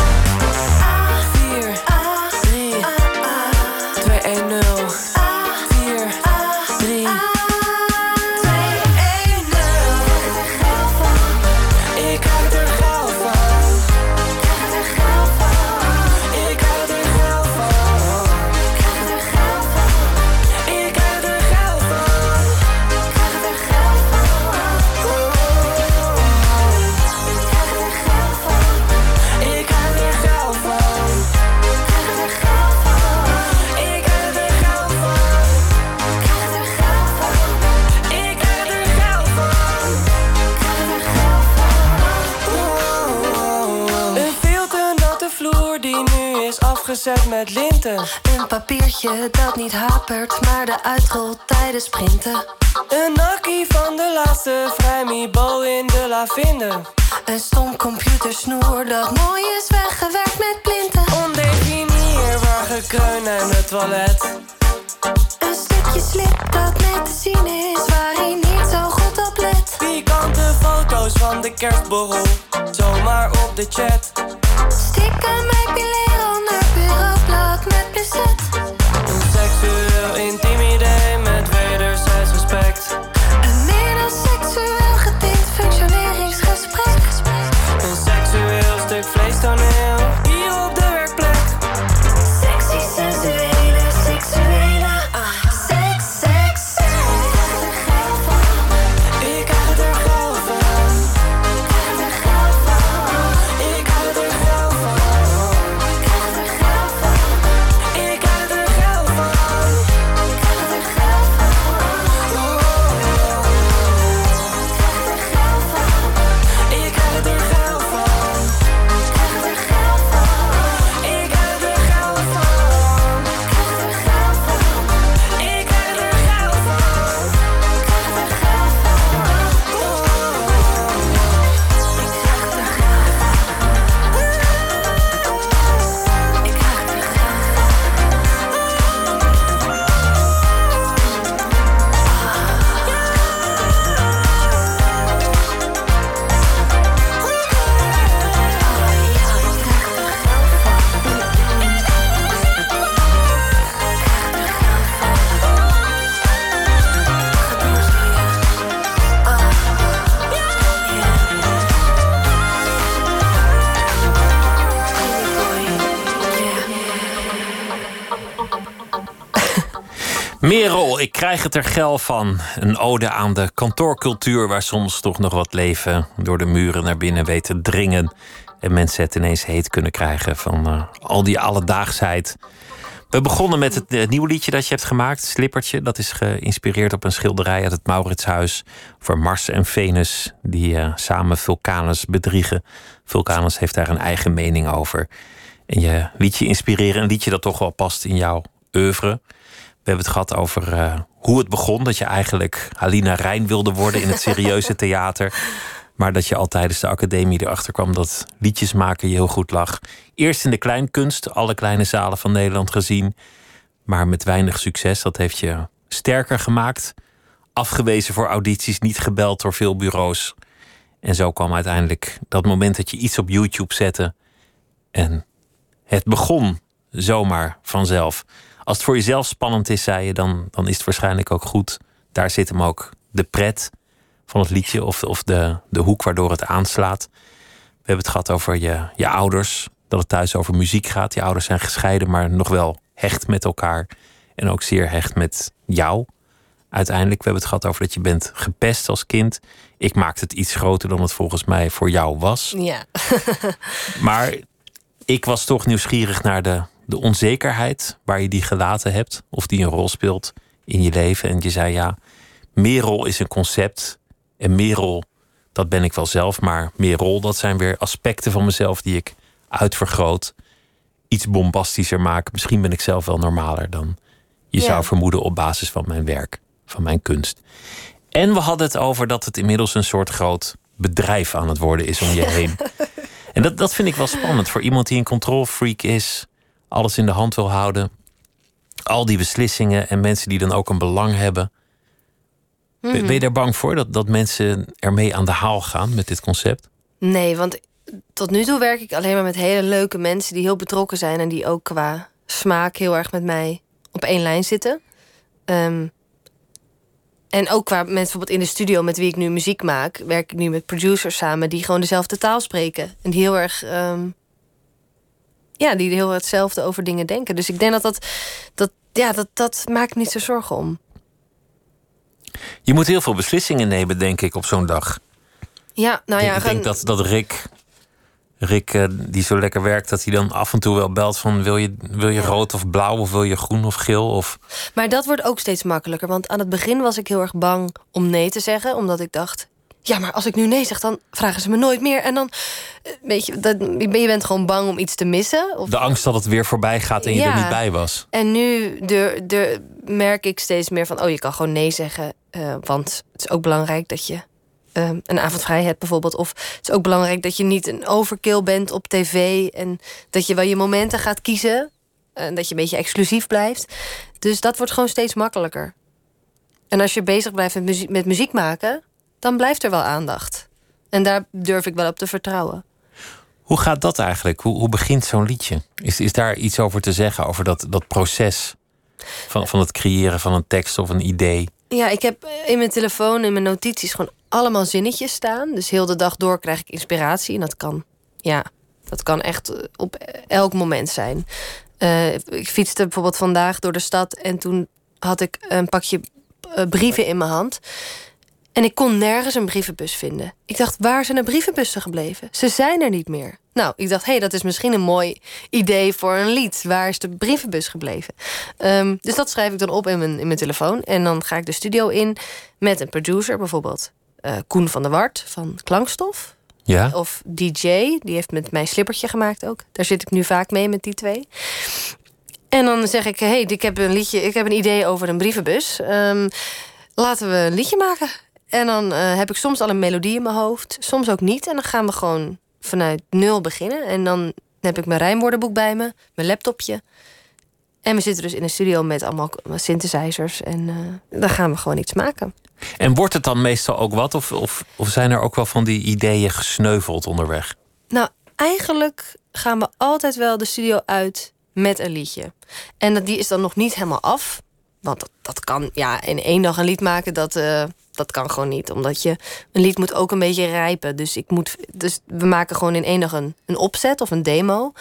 Speaker 3: Een papiertje dat niet hapert, maar de uitrolt tijdens sprinten.
Speaker 4: Een nakkie van de laatste vrijmibo in de lavinde.
Speaker 3: Een stom computersnoer dat mooi is weggewerkt met plinten.
Speaker 4: Ondefinieerbaar gekreun en het toilet.
Speaker 3: Een stukje slip dat net te zien is, waar hij niet zo goed op let.
Speaker 4: Pikante foto's van de kerstborrel, zomaar op de chat.
Speaker 3: Stikken met pileren
Speaker 4: krijg
Speaker 1: het er geil van. Een ode aan de kantoorcultuur waar soms toch nog wat leven door de muren naar binnen weet te dringen. En mensen het ineens heet kunnen krijgen van eh, al die alledaagsheid. We begonnen met het eh, nieuwe liedje dat je hebt gemaakt, Slippertje. Dat is geïnspireerd op een schilderij uit het Mauritshuis voor Mars en Venus, die eh, samen Vulcanus bedriegen. Vulcanus heeft daar een eigen mening over. En je liedje inspireren, een liedje dat toch wel past in jouw oeuvre. We hebben het gehad over hoe het begon. Dat je eigenlijk Halina Rijn wilde worden in het serieuze theater. Maar dat je al tijdens de academie erachter kwam dat liedjes maken je heel goed lag. Eerst in de kleinkunst, alle kleine zalen van Nederland gezien. Maar met weinig succes. Dat heeft je sterker gemaakt. Afgewezen voor audities, niet gebeld door veel bureaus. En zo kwam uiteindelijk dat moment dat je iets op YouTube zette. En het begon zomaar vanzelf. Als het voor jezelf spannend is, zei je, dan, dan is het waarschijnlijk ook goed. Daar zit hem ook de pret van het liedje of, of de, de hoek waardoor het aanslaat. We hebben het gehad over je, je ouders, dat het thuis over muziek gaat. Je ouders zijn gescheiden, maar nog wel hecht met elkaar. En ook zeer hecht met jou. Uiteindelijk, we hebben het gehad over dat je bent gepest als kind. Ik maakte het iets groter dan het volgens mij voor jou was.
Speaker 2: Ja.
Speaker 1: Maar ik was toch nieuwsgierig naar de, de onzekerheid waar je die gelaten hebt. Of die een rol speelt in je leven. En je zei ja, Merel is een concept. En Merel, dat ben ik wel zelf. Maar Merel, dat zijn weer aspecten van mezelf die ik uitvergroot. Iets bombastischer maken. Misschien ben ik zelf wel normaler dan je
Speaker 2: Ja.
Speaker 1: zou vermoeden op basis van mijn werk, van mijn kunst. En we hadden het over dat het inmiddels een soort groot bedrijf aan het worden is om je heen. En dat, dat vind ik wel spannend voor iemand die een controlfreak is, alles in de hand wil houden, al die beslissingen en mensen die dan ook een belang hebben. Ben- Ben je daar bang voor dat, dat mensen ermee aan de haal gaan met dit concept?
Speaker 2: Nee, want tot nu toe werk ik alleen maar met hele leuke mensen die heel betrokken zijn en die ook qua smaak heel erg met mij op één lijn zitten. Ehm, en ook qua mensen bijvoorbeeld in de studio met wie ik nu muziek maak, werk ik nu met producers samen die gewoon dezelfde taal spreken. En die heel erg. ehm, ja, die heel hetzelfde over dingen denken. Dus ik denk dat dat. dat ja, dat, dat maakt me niet zo zorgen om.
Speaker 1: Je moet heel veel beslissingen nemen, denk ik, op zo'n dag.
Speaker 2: Ja, nou ja,
Speaker 1: ik denk dat, dat Rick, Rick eh, die zo lekker werkt, dat hij dan af en toe wel belt van wil je, wil je rood of blauw of wil je groen of geel? Of,
Speaker 2: Maar dat wordt ook steeds makkelijker. Want aan het begin was ik heel erg bang om nee te zeggen. Omdat ik dacht, ja, maar als ik nu nee zeg, dan vragen ze me nooit meer. En dan, eh, weet je, dat, je bent gewoon bang om iets te missen. Of,
Speaker 1: De angst dat het weer voorbij gaat en je
Speaker 2: Ja.
Speaker 1: er niet bij was.
Speaker 2: en nu de, de, merk ik steeds meer van, oh, je kan gewoon nee zeggen. eh, want het is ook belangrijk dat je eh, een avond vrij hebt bijvoorbeeld. Of het is ook belangrijk dat je niet een overkill bent op tv. En dat je wel je momenten gaat kiezen. En dat je een beetje exclusief blijft. Dus dat wordt gewoon steeds makkelijker. En als je bezig blijft met muziek, met muziek maken, dan blijft er wel aandacht. En daar durf ik wel op te vertrouwen.
Speaker 1: Hoe gaat dat eigenlijk? Hoe, hoe begint zo'n liedje? Is, is daar iets over te zeggen, over dat, dat proces van, van het creëren van een tekst of een idee?
Speaker 2: Ja, ik heb in mijn telefoon, in mijn notities, gewoon allemaal zinnetjes staan. Dus heel de dag door krijg ik inspiratie. En dat kan, ja, dat kan echt eh, op elk moment zijn. Eh, ik fietste bijvoorbeeld vandaag door de stad en toen had ik een pakje eh, brieven in mijn hand. En ik kon nergens een brievenbus vinden. Ik dacht, waar zijn de brievenbussen gebleven? Ze zijn er niet meer. Nou, ik dacht, hé, hey, dat is misschien een mooi idee voor een lied. Waar is de brievenbus gebleven? Ehm, dus dat schrijf ik dan op in mijn, in mijn telefoon. En dan ga ik de studio in met een producer, bijvoorbeeld eh, Koen van der Wart van Klankstof.
Speaker 1: Ja?
Speaker 2: Of DJ, die heeft met mijn slippertje gemaakt ook. Daar zit ik nu vaak mee met die twee. En dan zeg ik, hey, ik heb een liedje, ik heb een idee over een brievenbus. Ehm, laten we een liedje maken. En dan eh, heb ik soms al een melodie in mijn hoofd, soms ook niet. En dan gaan we gewoon vanuit nul beginnen. En dan heb ik mijn rijmwoordenboek bij me, mijn laptopje. En we zitten dus in een studio met allemaal synthesizers. En eh, dan gaan we gewoon iets maken.
Speaker 1: En wordt het dan meestal ook wat? Of, of, of zijn er ook wel van die ideeën gesneuveld onderweg?
Speaker 2: Nou, eigenlijk gaan we altijd wel de studio uit met een liedje. En dat, die is dan nog niet helemaal af. Want dat, dat kan, ja, in één dag een lied maken, dat, eh, dat kan gewoon niet. Omdat je, een lied moet ook een beetje rijpen. Dus, ik moet, dus we maken gewoon in één dag een, een opzet of een demo.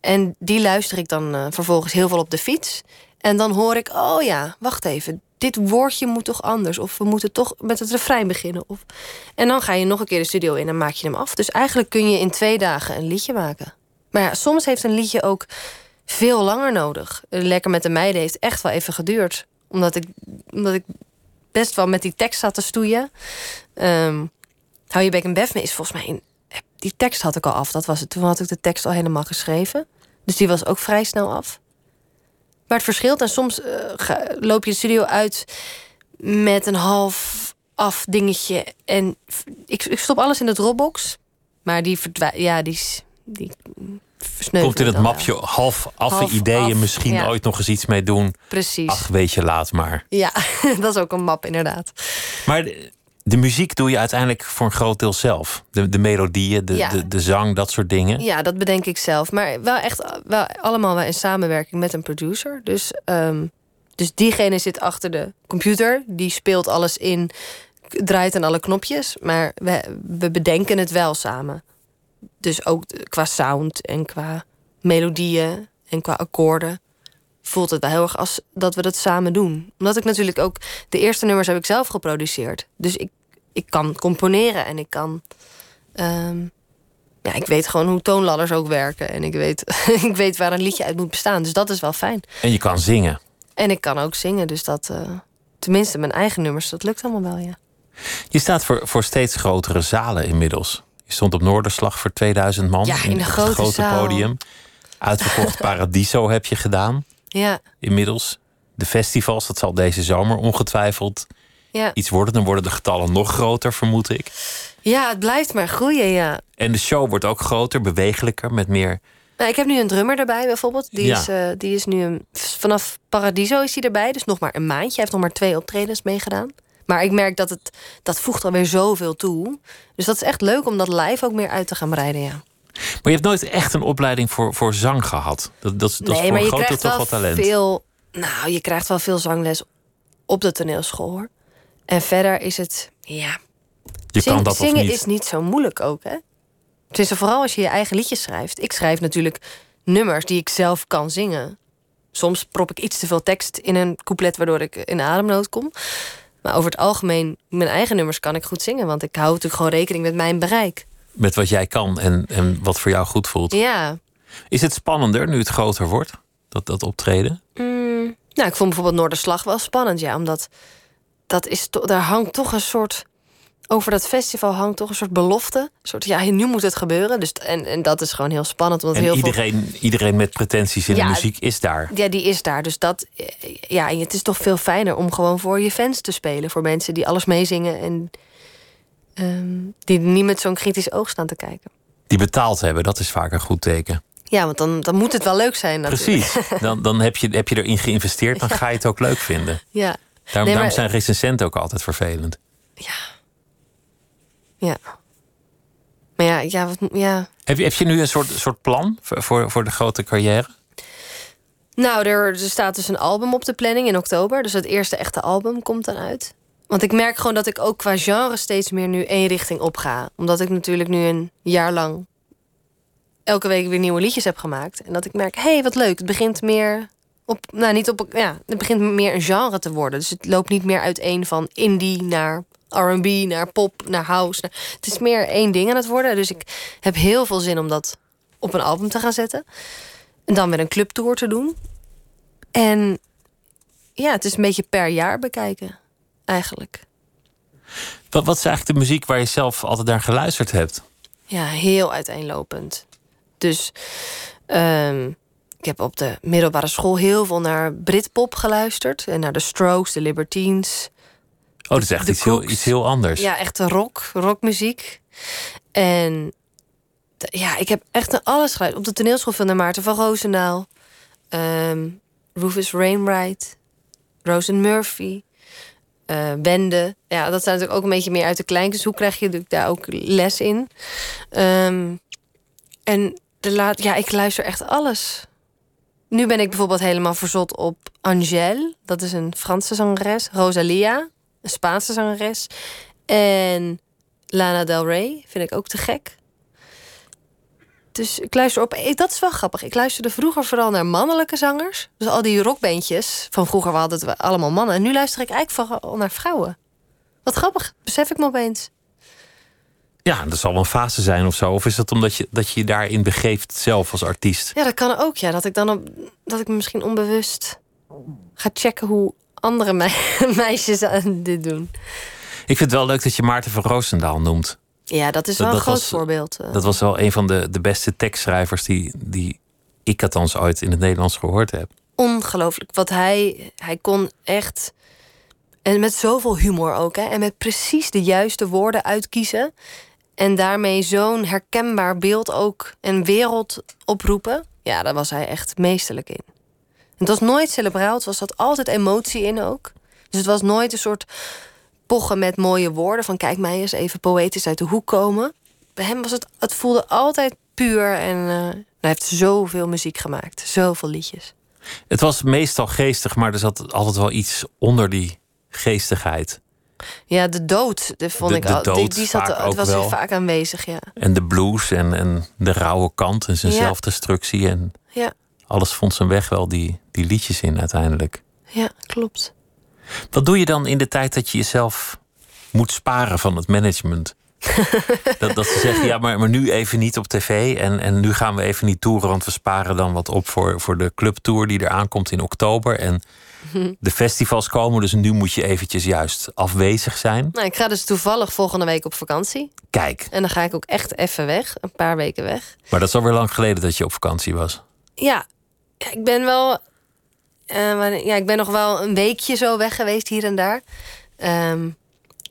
Speaker 2: En die luister ik dan eh, vervolgens heel veel op de fiets. En dan hoor ik, oh ja, wacht even. Dit woordje moet toch anders. Of we moeten toch met het refrein beginnen. Of... En dan ga je nog een keer de studio in en maak je hem af. Dus eigenlijk kun je in twee dagen een liedje maken. Maar ja, soms heeft een liedje ook veel langer nodig. Lekker met de meiden heeft echt wel even geduurd. Omdat ik, omdat ik best wel met die tekst zat te stoeien. Ehm, Hou je bek en bef me is volgens mij... Die tekst had ik al af, dat was het. Toen had ik de tekst al helemaal geschreven. Dus die was ook vrij snel af. Maar het verschilt. En soms eh, loop je de studio uit met een half af dingetje. En ik, ik stop alles in de Dropbox. Maar die verdwijnt. Ja, die, die
Speaker 1: Komt in het mapje half affe ideeën,
Speaker 2: af,
Speaker 1: misschien
Speaker 2: ja.
Speaker 1: ooit nog eens iets mee doen.
Speaker 2: Precies.
Speaker 1: Ach, weet je, laat maar.
Speaker 2: Ja, dat is ook een map, inderdaad.
Speaker 1: Maar de, de muziek doe je uiteindelijk voor een groot deel zelf. De, de melodieën, de,
Speaker 2: Ja.
Speaker 1: de, de zang, dat soort dingen.
Speaker 2: Ja, dat bedenk ik zelf. Maar wel echt wel allemaal wel in samenwerking met een producer. Dus, ehm, dus diegene zit achter de computer. Die speelt alles in, draait aan alle knopjes. Maar we, we bedenken het wel samen. Dus ook qua sound en qua melodieën en qua akkoorden. Voelt het wel heel erg als dat we dat samen doen. Omdat ik natuurlijk ook... De eerste nummers heb ik zelf geproduceerd. Dus ik, ik kan componeren en ik kan... ehm, ja, ik weet gewoon hoe toonladders ook werken. En ik weet, ik weet waar een liedje uit moet bestaan. Dus dat is wel fijn.
Speaker 1: En je kan zingen.
Speaker 2: En ik kan ook zingen. Dus dat, eh, tenminste, mijn eigen nummers, dat lukt allemaal wel, ja.
Speaker 1: Je staat voor, voor steeds grotere zalen inmiddels. Je stond op Noorderslag voor 2000 man.
Speaker 2: Ja, in
Speaker 1: het
Speaker 2: grote
Speaker 1: grote
Speaker 2: zaal.
Speaker 1: podium. Uitverkocht Paradiso heb je gedaan
Speaker 2: Ja,
Speaker 1: inmiddels. De festivals, dat zal deze zomer ongetwijfeld
Speaker 2: ja.
Speaker 1: iets worden. Dan worden de getallen nog groter, vermoed ik.
Speaker 2: ja het blijft maar groeien, ja.
Speaker 1: En de show wordt ook groter, bewegelijker, met meer.
Speaker 2: Nou, ik heb nu een drummer erbij bijvoorbeeld. Die,
Speaker 1: Ja.
Speaker 2: is, eh, die is nu een, vanaf Paradiso is hij erbij. Dus nog maar een maandje. Hij heeft nog maar twee optredens meegedaan. Maar ik merk dat het dat voegt alweer zoveel toe. Dus dat is echt leuk om dat live ook meer uit te gaan breiden, ja.
Speaker 1: Maar je hebt nooit echt een opleiding voor, voor zang gehad. Dat, dat, is- dat is voor een groot toch wel talent.
Speaker 2: veel. Nou, je krijgt wel veel zangles op de toneelschool hoor. En verder is het. Ja.
Speaker 1: Je
Speaker 2: Zing-
Speaker 1: kan dat of
Speaker 2: zingen
Speaker 1: niet.
Speaker 2: is niet zo moeilijk ook, hè? Tenminste, vooral als je je eigen liedjes schrijft. Ik schrijf natuurlijk nummers die ik zelf kan zingen. Soms prop ik iets te veel tekst in een couplet waardoor ik in ademnood kom. Maar over het algemeen, mijn eigen nummers kan ik goed zingen. Want ik hou natuurlijk gewoon rekening met mijn bereik.
Speaker 1: Met wat jij kan en, en wat voor jou goed voelt.
Speaker 2: Ja.
Speaker 1: Is het spannender nu het groter wordt? Dat, dat optreden?
Speaker 2: Mm, nou, ik vond bijvoorbeeld Noorderslag wel spannend, ja. Omdat dat is daar hangt toch een soort over dat festival hangt toch een soort belofte. Een soort, ja, nu moet het gebeuren. Dus, en, en dat is gewoon heel spannend. Want heel veel
Speaker 1: iedereen, iedereen met pretenties in
Speaker 2: Ja,
Speaker 1: de muziek is daar.
Speaker 2: Ja, die is daar. Dus dat, ja, en het is toch veel fijner om gewoon voor je fans te spelen. Voor mensen die alles meezingen en ehm, die niet met zo'n kritisch oog staan te kijken.
Speaker 1: Die betaald hebben, dat is vaak een goed teken.
Speaker 2: Ja, want dan, dan moet het wel leuk zijn. Natuurlijk.
Speaker 1: Precies. Dan, dan heb, je, heb je erin geïnvesteerd, dan ga je het ook leuk vinden.
Speaker 2: Ja.
Speaker 1: Daarom,
Speaker 2: Nee,
Speaker 1: daarom zijn recensenten ook altijd vervelend.
Speaker 2: Ja. Maar ja, ja, wat, ja.
Speaker 1: Heb je, heb je nu een soort, soort plan voor, voor, voor de grote carrière?
Speaker 2: Nou, er, er staat dus een album op de planning in oktober. Dus het eerste echte album komt dan uit. Want ik merk gewoon dat ik ook qua genre steeds meer nu één richting op ga. Omdat ik natuurlijk nu een jaar lang elke week weer nieuwe liedjes heb gemaakt. En dat ik merk, hé, hey, wat leuk. Het begint meer op, nou niet op, ja, het begint meer een genre te worden. Dus het loopt niet meer uiteen van indie naar R&B, naar pop, naar house. naar- het is meer één ding aan het worden. Dus ik heb heel veel zin om dat op een album te gaan zetten. En dan weer een clubtour te doen. En ja, het is een beetje per jaar bekijken, eigenlijk.
Speaker 1: Wat, wat is eigenlijk de muziek waar je zelf altijd naar geluisterd hebt?
Speaker 2: Ja, heel uiteenlopend. Dus ehm, ik heb op de middelbare school heel veel naar Britpop geluisterd. En naar de Strokes, de Libertines.
Speaker 1: Oh, dat is echt
Speaker 2: De
Speaker 1: iets heel, iets heel anders.
Speaker 2: Ja, echte rock, rockmuziek. En ja, ik heb echt naar alles geluisterd. Op de toneelschool veel naar Maarten van Roosendaal. ehm, Rufus Wainwright. Rosen Murphy. eh Wende. Ja, dat zijn natuurlijk ook een beetje meer uit de klein. Dus hoe krijg je natuurlijk daar ook les in? Ehm, en de laat, ja, ik luister echt alles. Nu ben ik bijvoorbeeld helemaal verzot op Angèle. Dat is een Franse zangeres. Rosalia, een Spaanse zangeres. En Lana Del Rey vind ik ook te gek. Dus ik luister op. Dat is wel grappig. Ik luisterde vroeger vooral naar mannelijke zangers. Dus al die rockbandjes van vroeger we hadden het allemaal mannen. En nu luister ik eigenlijk vooral naar vrouwen. Wat grappig, besef ik me opeens.
Speaker 1: Ja, dat zal wel een fase zijn of zo. Of is dat omdat je, dat je je daarin begeeft zelf als artiest?
Speaker 2: Ja, dat kan ook. Ja, dat ik dan op, dat ik misschien onbewust ga checken hoe andere mei- meisjes aan dit doen.
Speaker 1: Ik vind het wel leuk dat je Maarten van Roosendaal noemt.
Speaker 2: Ja, dat is
Speaker 1: Dat-
Speaker 2: wel een
Speaker 1: dat
Speaker 2: groot
Speaker 1: was-
Speaker 2: voorbeeld. eh.
Speaker 1: Dat was wel een van de, de beste tekstschrijvers die, die ik althans ooit in het Nederlands gehoord heb.
Speaker 2: ongelooflijk. Wat hij, hij kon echt. En met zoveel humor ook, hè? En met precies de juiste woorden uitkiezen. En daarmee zo'n herkenbaar beeld ook en wereld oproepen. Ja, daar was hij echt meesterlijk in. Het was nooit cerebraal, het was zat altijd emotie in ook. Dus het was nooit een soort pochen met mooie woorden. Van kijk mij eens even poëtisch uit de hoek komen. Bij hem was het, het voelde altijd puur. En eh, hij heeft zoveel muziek gemaakt. Zoveel liedjes.
Speaker 1: Het was meestal geestig, maar er zat altijd wel iets onder die geestigheid.
Speaker 2: Ja, de dood, de vond
Speaker 1: De-
Speaker 2: ik
Speaker 1: de
Speaker 2: al. die, zat,
Speaker 1: ook
Speaker 2: was
Speaker 1: wel.
Speaker 2: vaak aanwezig, ja.
Speaker 1: En de blues en, en de rauwe kant en zijn
Speaker 2: Ja.
Speaker 1: zelfdestructie. En
Speaker 2: Ja,
Speaker 1: alles vond zijn weg wel die, die liedjes in uiteindelijk.
Speaker 2: ja, klopt.
Speaker 1: Wat doe je dan in de tijd dat je jezelf moet sparen van het management? dat, dat ze zeggen, ja, maar, maar nu even niet op tv. En, en nu gaan we even niet toeren, want we sparen dan wat op voor, voor de clubtour die er aankomt in oktober. En de festivals komen, dus nu moet je eventjes juist afwezig zijn.
Speaker 2: Nou, ik ga dus toevallig volgende week op vakantie.
Speaker 1: Kijk,
Speaker 2: En dan ga ik ook echt even weg. Een paar weken weg.
Speaker 1: maar dat is alweer lang geleden dat je op vakantie was.
Speaker 2: Ja, ja, ik ben wel... eh, ja, ik ben nog wel een weekje zo weg geweest hier en daar. Ehm,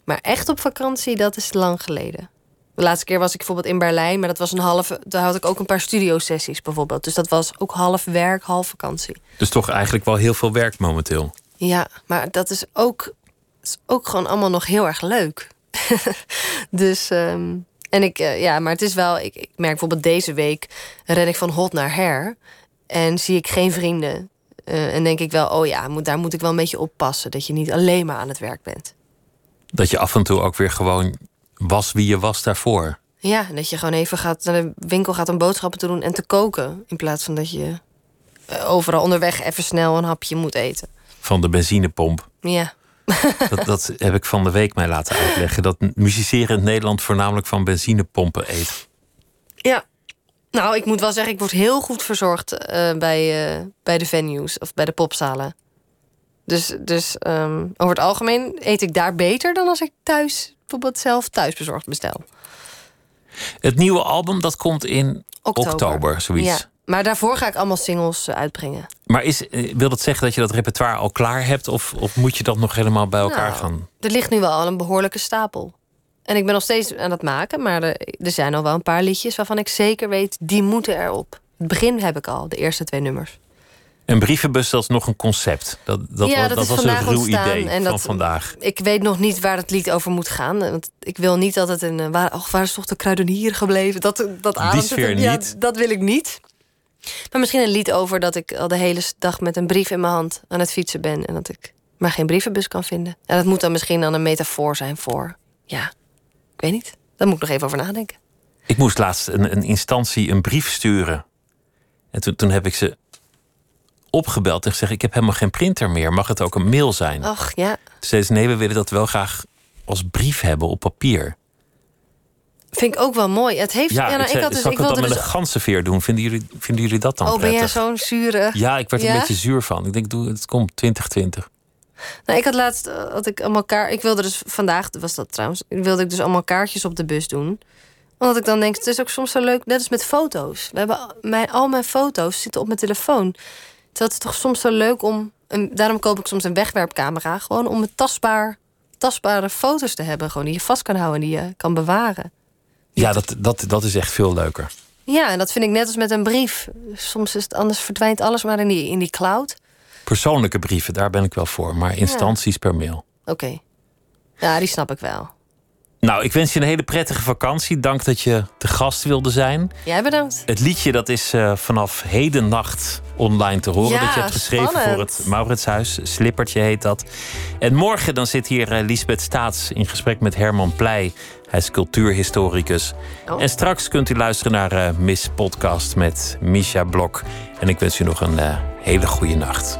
Speaker 2: maar echt op vakantie, dat is lang geleden. De laatste keer was ik bijvoorbeeld in Berlijn, maar dat was een halve. Daar had ik ook een paar studiosessies bijvoorbeeld. Dus dat was ook half werk, half vakantie.
Speaker 1: Dus toch eigenlijk wel heel veel werk momenteel.
Speaker 2: Ja, maar dat is ook, is ook gewoon allemaal nog heel erg leuk. dus, ehm, en ik, eh, ja, maar het is wel, ik, ik merk bijvoorbeeld deze week ren ik van hot naar her en zie ik geen vrienden. Eh, en denk ik wel, oh ja, moet, daar moet ik wel een beetje oppassen. Dat je niet alleen maar aan het werk bent.
Speaker 1: Dat je af en toe ook weer gewoon was wie je was daarvoor.
Speaker 2: Ja, dat je gewoon even gaat naar de winkel gaat om boodschappen te doen en te koken. In plaats van dat je eh, overal onderweg even snel een hapje moet eten.
Speaker 1: Van de benzinepomp.
Speaker 2: Ja.
Speaker 1: Dat, dat heb ik van de week mij laten uitleggen. Dat musiceren in Nederland voornamelijk van benzinepompen eet.
Speaker 2: Ja. Nou, ik moet wel zeggen, ik word heel goed verzorgd eh, bij, eh, bij de venues of bij de popzalen. Dus, dus ehm, over het algemeen eet ik daar beter dan als ik thuis bijvoorbeeld zelf thuisbezorgd bestel.
Speaker 1: Het nieuwe album dat komt in oktober, zoiets.
Speaker 2: Ja. Maar daarvoor ga ik allemaal singles eh, uitbrengen.
Speaker 1: Maar is, wil dat zeggen dat je dat repertoire al klaar hebt? Of, of moet je dat nog helemaal bij elkaar
Speaker 2: Nou,
Speaker 1: gaan?
Speaker 2: Er ligt nu wel al een behoorlijke stapel. En ik ben nog steeds aan het maken, maar er, er zijn al wel een paar liedjes waarvan ik zeker weet, die moeten erop. Het begin heb ik al, de eerste twee nummers.
Speaker 1: Een brievenbus, dat is nog een concept. Dat, dat,
Speaker 2: Ja, dat
Speaker 1: dat was een ruw idee
Speaker 2: en
Speaker 1: van
Speaker 2: dat-
Speaker 1: vandaag.
Speaker 2: Ik weet nog niet waar het lied over moet gaan. Want ik wil niet dat het een. eh, Waar, och, waar is toch de kruidenier gebleven? Dat, dat
Speaker 1: sfeer
Speaker 2: een- ja,
Speaker 1: niet.
Speaker 2: dat wil ik niet. Maar misschien een lied over dat ik al de hele dag met een brief in mijn hand aan het fietsen ben. En dat ik maar geen brievenbus kan vinden. En dat moet dan misschien dan een metafoor zijn voor. Ja, weet niet. Daar moet ik nog even over nadenken.
Speaker 1: Ik moest laatst een, een instantie een brief sturen. En toen, toen heb ik ze opgebeld en gezegd... ik heb helemaal geen printer meer. Mag het ook een mail zijn?
Speaker 2: Ach ja,
Speaker 1: ze, nee, we willen dat wel graag als brief hebben op papier.
Speaker 2: vind ik ook wel mooi. Het heeft.
Speaker 1: Ja,
Speaker 2: Ja, nou,
Speaker 1: ik, zei,
Speaker 2: had dus. Ik
Speaker 1: ik het dan
Speaker 2: wilde
Speaker 1: met
Speaker 2: dus.
Speaker 1: een ganzenveer doen? Vinden jullie, vinden jullie dat dan
Speaker 2: Oh, ben jij zo'n zure?
Speaker 1: Ja, ik werd er
Speaker 2: Ja?
Speaker 1: een beetje zuur van. Ik denk, doe, het komt 2020.
Speaker 2: Nou, ik had laatst eh, had ik allemaal kaart. Ik wilde dus vandaag was dat trouwens. Wilde ik dus allemaal kaartjes op de bus doen. Omdat ik dan denk, het is ook soms zo leuk, net als met foto's. We hebben al- mijn, al mijn foto's zitten op mijn telefoon. Het is toch soms zo leuk om. En daarom koop ik soms een wegwerpcamera. Gewoon om een tastbaar, tastbare foto's te hebben. Gewoon die je vast kan houden en die je kan bewaren.
Speaker 1: Ja, dat, dat, dat is echt veel leuker.
Speaker 2: Ja, en dat vind ik net als met een brief. Soms is het anders verdwijnt alles maar in die, in die cloud.
Speaker 1: Persoonlijke brieven, daar ben ik wel voor. Maar instanties per mail.
Speaker 2: Oké. Ja, die snap ik wel.
Speaker 1: Nou, ik wens je een hele prettige vakantie. Dank dat je te gast wilde zijn.
Speaker 2: Jij bedankt.
Speaker 1: Het liedje dat is eh, vanaf hedennacht online te horen.
Speaker 2: Ja,
Speaker 1: dat je hebt geschreven
Speaker 2: spannend.
Speaker 1: voor het Mauritshuis. Slippertje heet dat. En morgen dan zit hier eh, Lisbeth Staats in gesprek met Herman Pleij. Hij is cultuurhistoricus.
Speaker 2: Oh.
Speaker 1: En straks kunt u luisteren naar eh, Miss Podcast met Misha Blok. En ik wens u nog een eh, hele goede nacht.